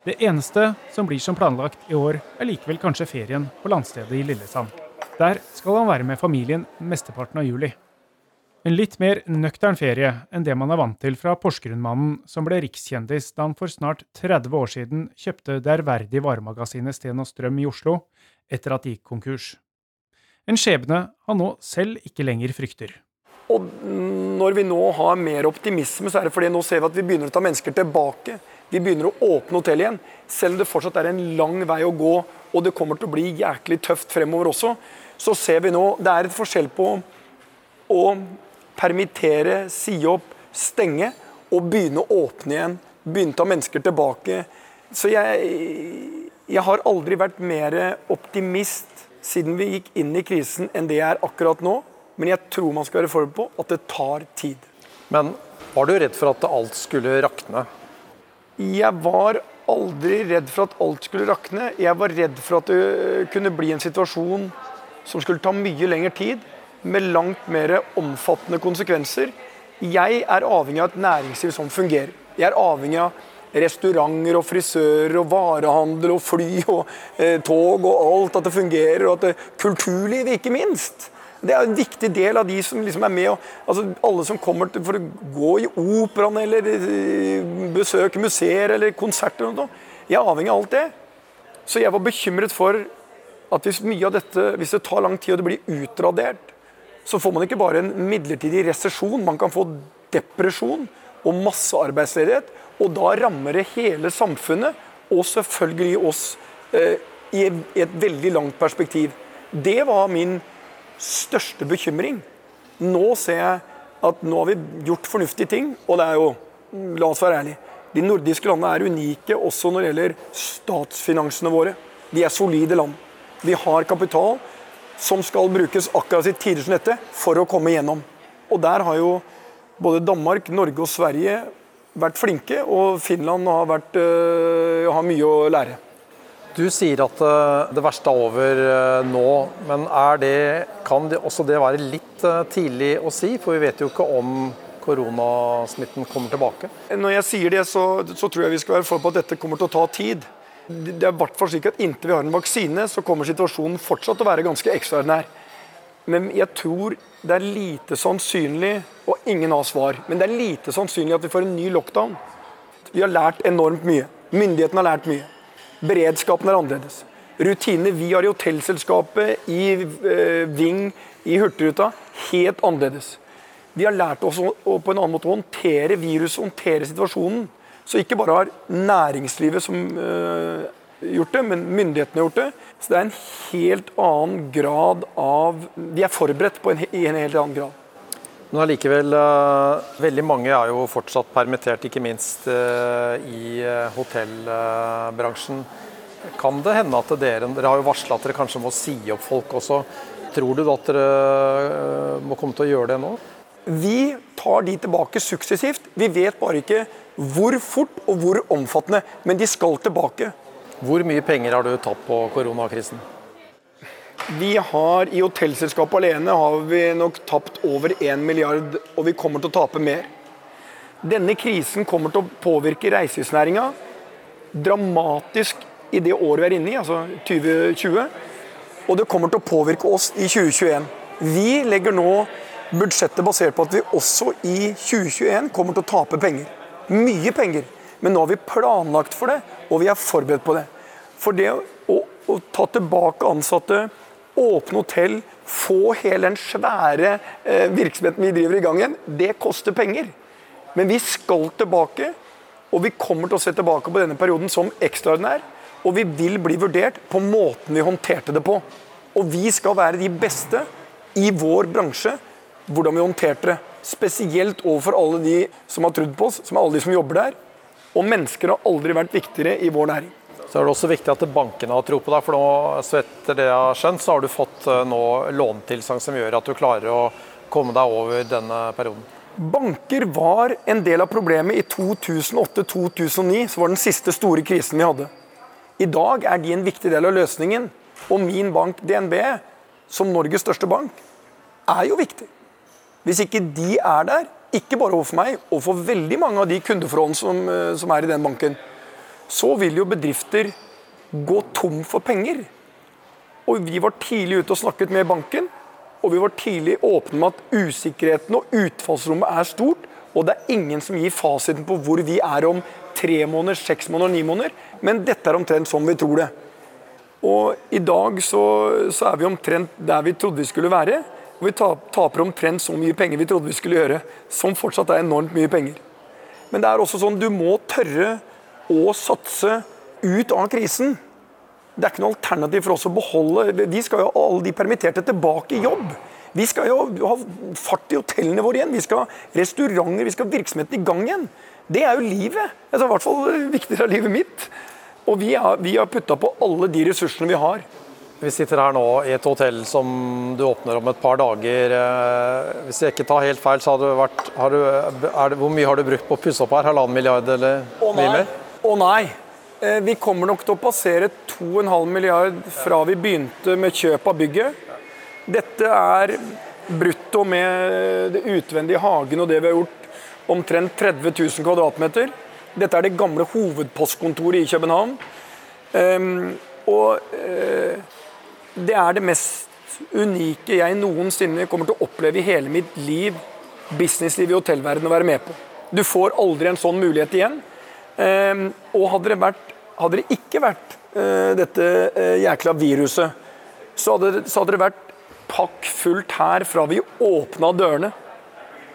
Det eneste som blir som planlagt i år, er likevel kanskje ferien på landstedet i Lillesand. Der skal han være med familien mesteparten av juli. En litt mer nøktern ferie enn det man er vant til fra Porsgrunn-mannen som ble rikskjendis da han for snart 30 år siden kjøpte det ærverdige varemagasinet Sten og Strøm i Oslo, etter at de gikk konkurs. En skjebne han nå selv ikke lenger frykter. Og når vi nå har mer optimisme, så er det fordi nå ser vi at vi begynner å ta mennesker tilbake. Vi begynner å åpne hotell igjen. Selv om det fortsatt er en lang vei å gå, og det kommer til å bli jæklig tøft fremover også, så ser vi nå Det er et forskjell på å permittere, si opp, stenge og begynne å åpne igjen. Begynne å ta mennesker tilbake. Så jeg, jeg har aldri vært mer optimist siden vi gikk inn i krisen enn det jeg er akkurat nå. Men jeg tror man skal være forberedt på at det tar tid. Men var du redd for at alt skulle rakne? Jeg var aldri redd for at alt skulle rakne. Jeg var redd for at det kunne bli en situasjon som skulle ta mye lengre tid med langt mer omfattende konsekvenser. Jeg er avhengig av et næringsliv som fungerer. Jeg er avhengig av restauranter og frisører og varehandel og fly og eh, tog og alt, at det fungerer. Og at det, kulturlivet, ikke minst. Det er en viktig del av de som liksom er med. Og, altså, alle som kommer til, for å gå i operaen eller eh, besøke museer eller konserter. Og noe. Jeg er avhengig av alt det. Så jeg var bekymret for at hvis mye av dette, hvis det tar lang tid og det blir utradert, så får man ikke bare en midlertidig resesjon, man kan få depresjon og massearbeidsledighet. Og da rammer det hele samfunnet, og selvfølgelig oss, eh, i et veldig langt perspektiv. Det var min største bekymring. Nå ser jeg at nå har vi gjort fornuftige ting, og det er jo La oss være ærlige. De nordiske landene er unike også når det gjelder statsfinansene våre. De er solide land. Vi har kapital som skal brukes akkurat i tider som dette for å komme igjennom. Og der har jo både Danmark, Norge og Sverige vært flinke, og Finland har, vært, øh, har mye å lære. Du sier at øh, det verste er over øh, nå, men det, kan det, også det være litt tidlig å si? For vi vet jo ikke om koronasmitten kommer tilbake. Når jeg sier det, så, så tror jeg vi skal være for på at dette kommer til å ta tid. Det er i hvert fall slik at Inntil vi har en vaksine, så kommer situasjonen fortsatt til å være ganske ekstraordinær. Men jeg tror det er lite sannsynlig, og ingen har svar, men det er lite sannsynlig at vi får en ny lockdown. Vi har lært enormt mye. Myndighetene har lært mye. Beredskapen er annerledes. Rutinene vi har i hotellselskapet, i eh, Ving, i Hurtigruta, helt annerledes. Vi har lært oss å, på en annen måte å håndtere viruset, håndtere situasjonen. Så ikke bare har næringslivet som uh, gjort det, men myndighetene har gjort det. Så det er en helt annen grad av De er forberedt på en, i en helt annen grad. Men allikevel, uh, veldig mange er jo fortsatt permittert, ikke minst uh, i hotellbransjen. Kan det hende at dere Dere har jo varsla at dere kanskje må si opp folk også. Tror du at dere må komme til å gjøre det nå? Vi tar de tilbake suksessivt. Vi vet bare ikke hvor fort og hvor omfattende, men de skal tilbake. Hvor mye penger har du tatt på koronakrisen? Vi har I hotellselskapet alene har vi nok tapt over 1 milliard, og vi kommer til å tape mer. Denne krisen kommer til å påvirke reiselivsnæringa dramatisk i det året vi er inne i, altså 2020. Og det kommer til å påvirke oss i 2021. Vi legger nå budsjettet basert på at vi også i 2021 kommer til å tape penger. Mye penger. Men nå har vi planlagt for det, og vi er forberedt på det. For det å, å ta tilbake ansatte, åpne hotell, få hele den svære eh, virksomheten vi driver i gang igjen, det koster penger. Men vi skal tilbake, og vi kommer til å se tilbake på denne perioden som ekstraordinær. Og vi vil bli vurdert på måten vi håndterte det på. Og vi skal være de beste i vår bransje hvordan vi håndterte det. Spesielt overfor alle de som har trodd på oss, som er alle de som jobber der. Og mennesker har aldri vært viktigere i vår næring. Så er det også viktig at bankene har tro på deg, for nå, så etter det jeg har skjønt, så har du fått eh, nå lånetilsagn som gjør at du klarer å komme deg over denne perioden. Banker var en del av problemet i 2008-2009, som var den siste store krisen vi hadde. I dag er de en viktig del av løsningen. Og min bank, DNB, som Norges største bank, er jo viktig. Hvis ikke de er der, ikke bare overfor meg, og for veldig mange av de kundeforholdene som, eh, som er i den banken, så vil jo bedrifter gå tom for penger. Og vi var tidlig ute og snakket med banken, og vi var tidlig åpne med at usikkerheten og utfallsrommet er stort, og det er ingen som gir fasiten på hvor vi er om tre måneder, seks måneder, ni måneder, men dette er omtrent sånn vi tror det. Og i dag så, så er vi omtrent der vi trodde vi skulle være, og vi taper omtrent så mye penger vi trodde vi skulle gjøre, som fortsatt er enormt mye penger. Men det er også sånn du må tørre å satse ut av krisen. Det er ikke noe alternativ for oss å beholde Vi skal jo ha alle de permitterte tilbake i jobb. Vi skal jo ha fart i hotellene våre igjen. Vi skal ha restauranter, vi skal ha virksomheten i gang igjen. Det er jo livet. Altså, I hvert fall viktigere av livet mitt. Og vi har, vi har putta på alle de ressursene vi har. Vi sitter her nå i et hotell som du åpner om et par dager. Eh, hvis jeg ikke tar helt feil, så har du vært har du, det, Hvor mye har du brukt på å pusse opp her? Halvannen milliard eller mye mer? Å nei. Eh, vi kommer nok til å passere 2,5 milliard fra vi begynte med kjøp av bygget. Dette er brutto med det utvendige hagen og det vi har gjort, omtrent 30 000 kvadratmeter. Dette er det gamle hovedpostkontoret i København. Um, og uh, det er det mest unike jeg noensinne kommer til å oppleve i hele mitt liv, businessliv i hotellverdenen, å være med på. Du får aldri en sånn mulighet igjen. Ehm, og hadde det, vært, hadde det ikke vært eh, dette eh, jækla viruset, så hadde, så hadde det vært pakk fullt her fra vi åpna dørene.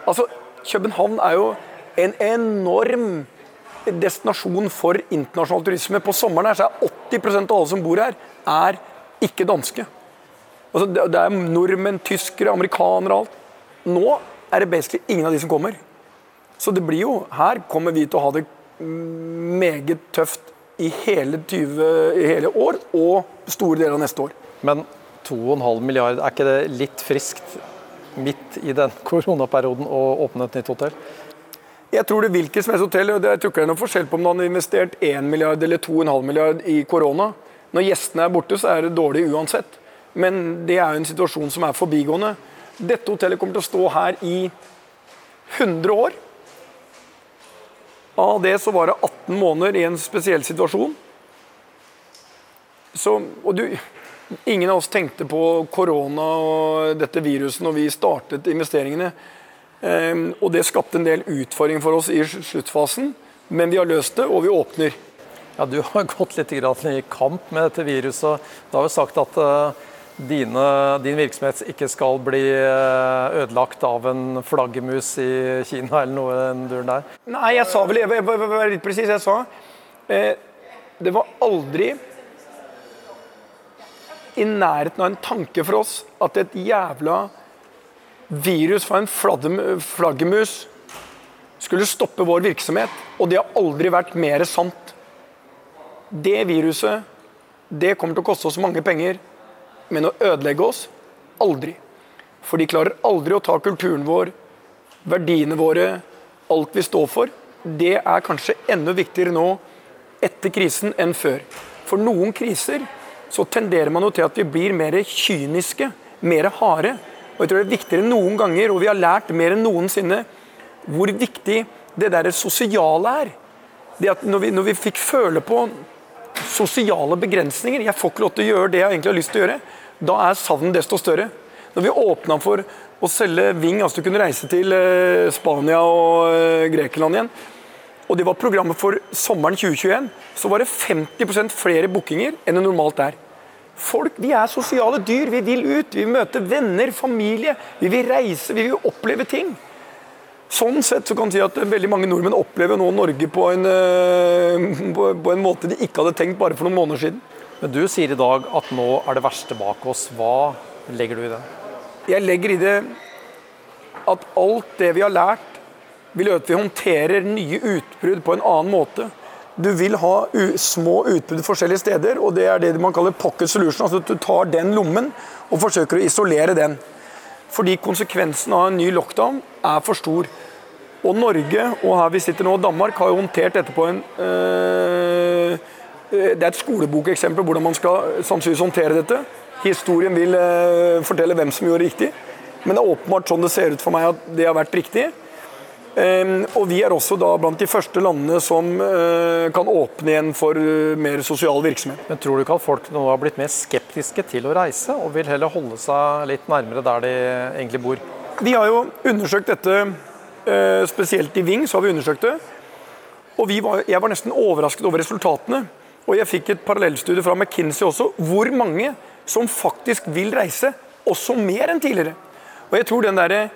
Altså, København er jo en enorm destinasjon for internasjonal turisme. På sommeren her så er 80% av alle som bor her, er ikke danske. Altså, det er nordmenn, tyskere, amerikanere og alt. Nå er det basically ingen av de som kommer. Så det blir jo Her kommer vi til å ha det meget tøft i hele, 20, i hele år og store deler av neste år. Men 2,5 milliard, er ikke det litt friskt midt i den koronaperioden å åpne et nytt hotell? Jeg tror det hvilket som helst hotell, og jeg tror ikke det er noe forskjell på om man har investert 1 milliard eller 2,5 milliard i korona. Når gjestene er borte, så er det dårlig uansett. Men det er jo en situasjon som er forbigående. Dette hotellet kommer til å stå her i 100 år. Av det så var det 18 måneder i en spesiell situasjon. Så, og du, ingen av oss tenkte på korona og dette viruset når vi startet investeringene. Um, og det skapte en del utfordringer for oss i sluttfasen, men vi har løst det, og vi åpner. Ja, Du har gått litt i kamp med dette viruset. Du har jo sagt at uh, dine, din virksomhet ikke skal bli eh, ødelagt av en flaggermus i Kina eller noe den duren der? Nei, jeg sa vel Jeg var litt presis. Jeg sa eh, det var aldri i nærheten av en tanke for oss at et jævla virus fra en flaggermus skulle stoppe vår virksomhet. Og det har aldri vært mer sant. Det viruset, det kommer til å koste oss mange penger. Men å ødelegge oss aldri. For de klarer aldri å ta kulturen vår, verdiene våre, alt vi står for. Det er kanskje enda viktigere nå etter krisen enn før. For noen kriser så tenderer man jo til at vi blir mer kyniske, mer harde. Og jeg tror det er viktigere enn noen ganger, og vi har lært mer enn noensinne hvor viktig det der sosiale er. Det at når vi, når vi fikk føle på sosiale begrensninger Jeg får ikke lov til å gjøre det jeg egentlig har lyst til å gjøre. Da er savnet desto større. Når vi åpna for å selge Ving, altså du kunne reise til eh, Spania og Grekeland igjen, og det var programmet for sommeren 2021, så var det 50% flere bookinger enn det normalt er. Folk vi er sosiale dyr. Vi vil ut. Vi vil møte venner, familie. Vi vil reise, vi vil oppleve ting. Sånn sett så kan man si at veldig mange nordmenn opplever nå Norge på en, eh, på en måte de ikke hadde tenkt bare for noen måneder siden. Men du sier i dag at nå er det verste bak oss. Hva legger du i det? Jeg legger i det at alt det vi har lært vil gjøre at vi håndterer nye utbrudd på en annen måte. Du vil ha små utbrudd forskjellige steder, og det er det man kaller pocket solution. Altså at du tar den lommen og forsøker å isolere den. Fordi konsekvensen av en ny lockdown er for stor. Og Norge, og her vi sitter nå, Danmark, har jo håndtert dette på en øh, Det er et skolebokeksempel hvordan man skal sannsynligvis håndtere dette. Historien vil øh, fortelle hvem som gjorde riktig. Men det er åpenbart sånn det ser ut for meg at det har vært riktig. Um, og vi er også da blant de første landene som uh, kan åpne igjen for uh, mer sosial virksomhet. Men tror du ikke at folk nå har blitt mer skeptiske til å reise, og vil heller holde seg litt nærmere der de egentlig bor? Vi har jo undersøkt dette, uh, spesielt i Ving, så har vi undersøkt det. Og var, jeg var nesten overrasket over resultatene. Og jeg fikk et parallellstudie fra McKinsey også, hvor mange som faktisk vil reise, også mer enn tidligere. Og jeg tror den der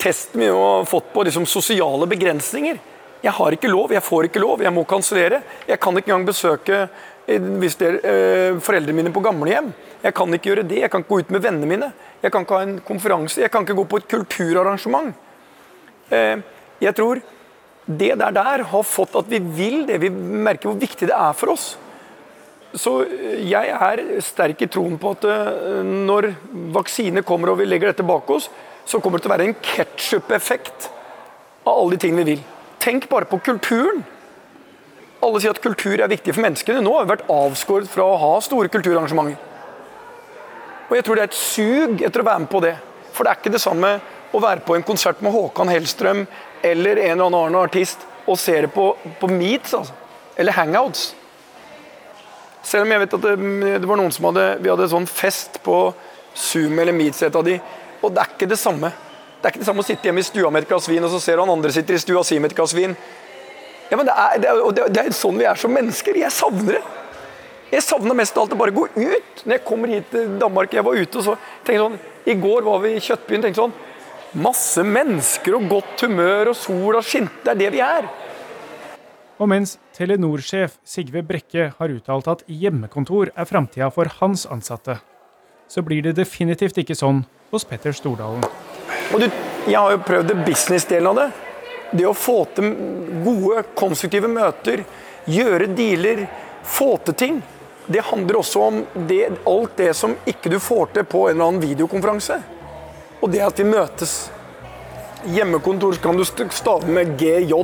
testen vi har fått på liksom sosiale begrensninger. Jeg har ikke lov, jeg får ikke lov, jeg må kansellere. Jeg kan ikke engang besøke eh, hvis det er eh, foreldrene mine på gamlehjem. Jeg kan ikke gjøre det, jeg kan ikke gå ut med vennene mine. Jeg kan ikke ha en konferanse, jeg kan ikke gå på et kulturarrangement. Eh, jeg tror det der der har fått at vi vil det. Vi merker hvor viktig det er for oss. Så jeg er sterk i troen på at når vaksine kommer og vi legger dette bak oss, så kommer det til å være en ketsjup-effekt av alle de tingene vi vil. Tenk bare på kulturen. Alle sier at kultur er viktig for menneskene. Nå har vi vært avskåret fra å ha store kulturarrangementer. Og jeg tror det er et sug etter å være med på det. For det er ikke det samme å være på en konsert med Håkan Hellstrøm eller en eller annen artist og se det på, på Meets, altså. Eller Hangouts. Selv om jeg vet at det, det var noen som hadde Vi hadde sånn fest på Zoom eller Meets, et av de og det er ikke det samme. Det er ikke det samme å sitte hjemme i stua med et glass vin, og så ser du han andre sitter i stua si med et glass vin. Ja, men det er, det, er, det er, sånn vi er som mennesker. Jeg savner det. Jeg savner mest av alt å bare gå ut. Når jeg kommer hit til Danmark, jeg var ute og så tenkte sånn, I går var vi i Kjøttbyen. tenkte sånn, Masse mennesker og godt humør og sola skinte. Det er det vi er. Og mens Telenor-sjef Sigve Brekke har uttalt at hjemmekontor er framtida for hans ansatte, så blir det definitivt ikke sånn hos Petter Stordalen. Du, jeg har jo prøvd business-delen av det. Det å få til gode, konstruktive møter, gjøre dealer, få til ting. Det handler også om det, alt det som ikke du får til på en eller annen videokonferanse. Og det at vi møtes. Hjemmekontor kan du stave med GJ.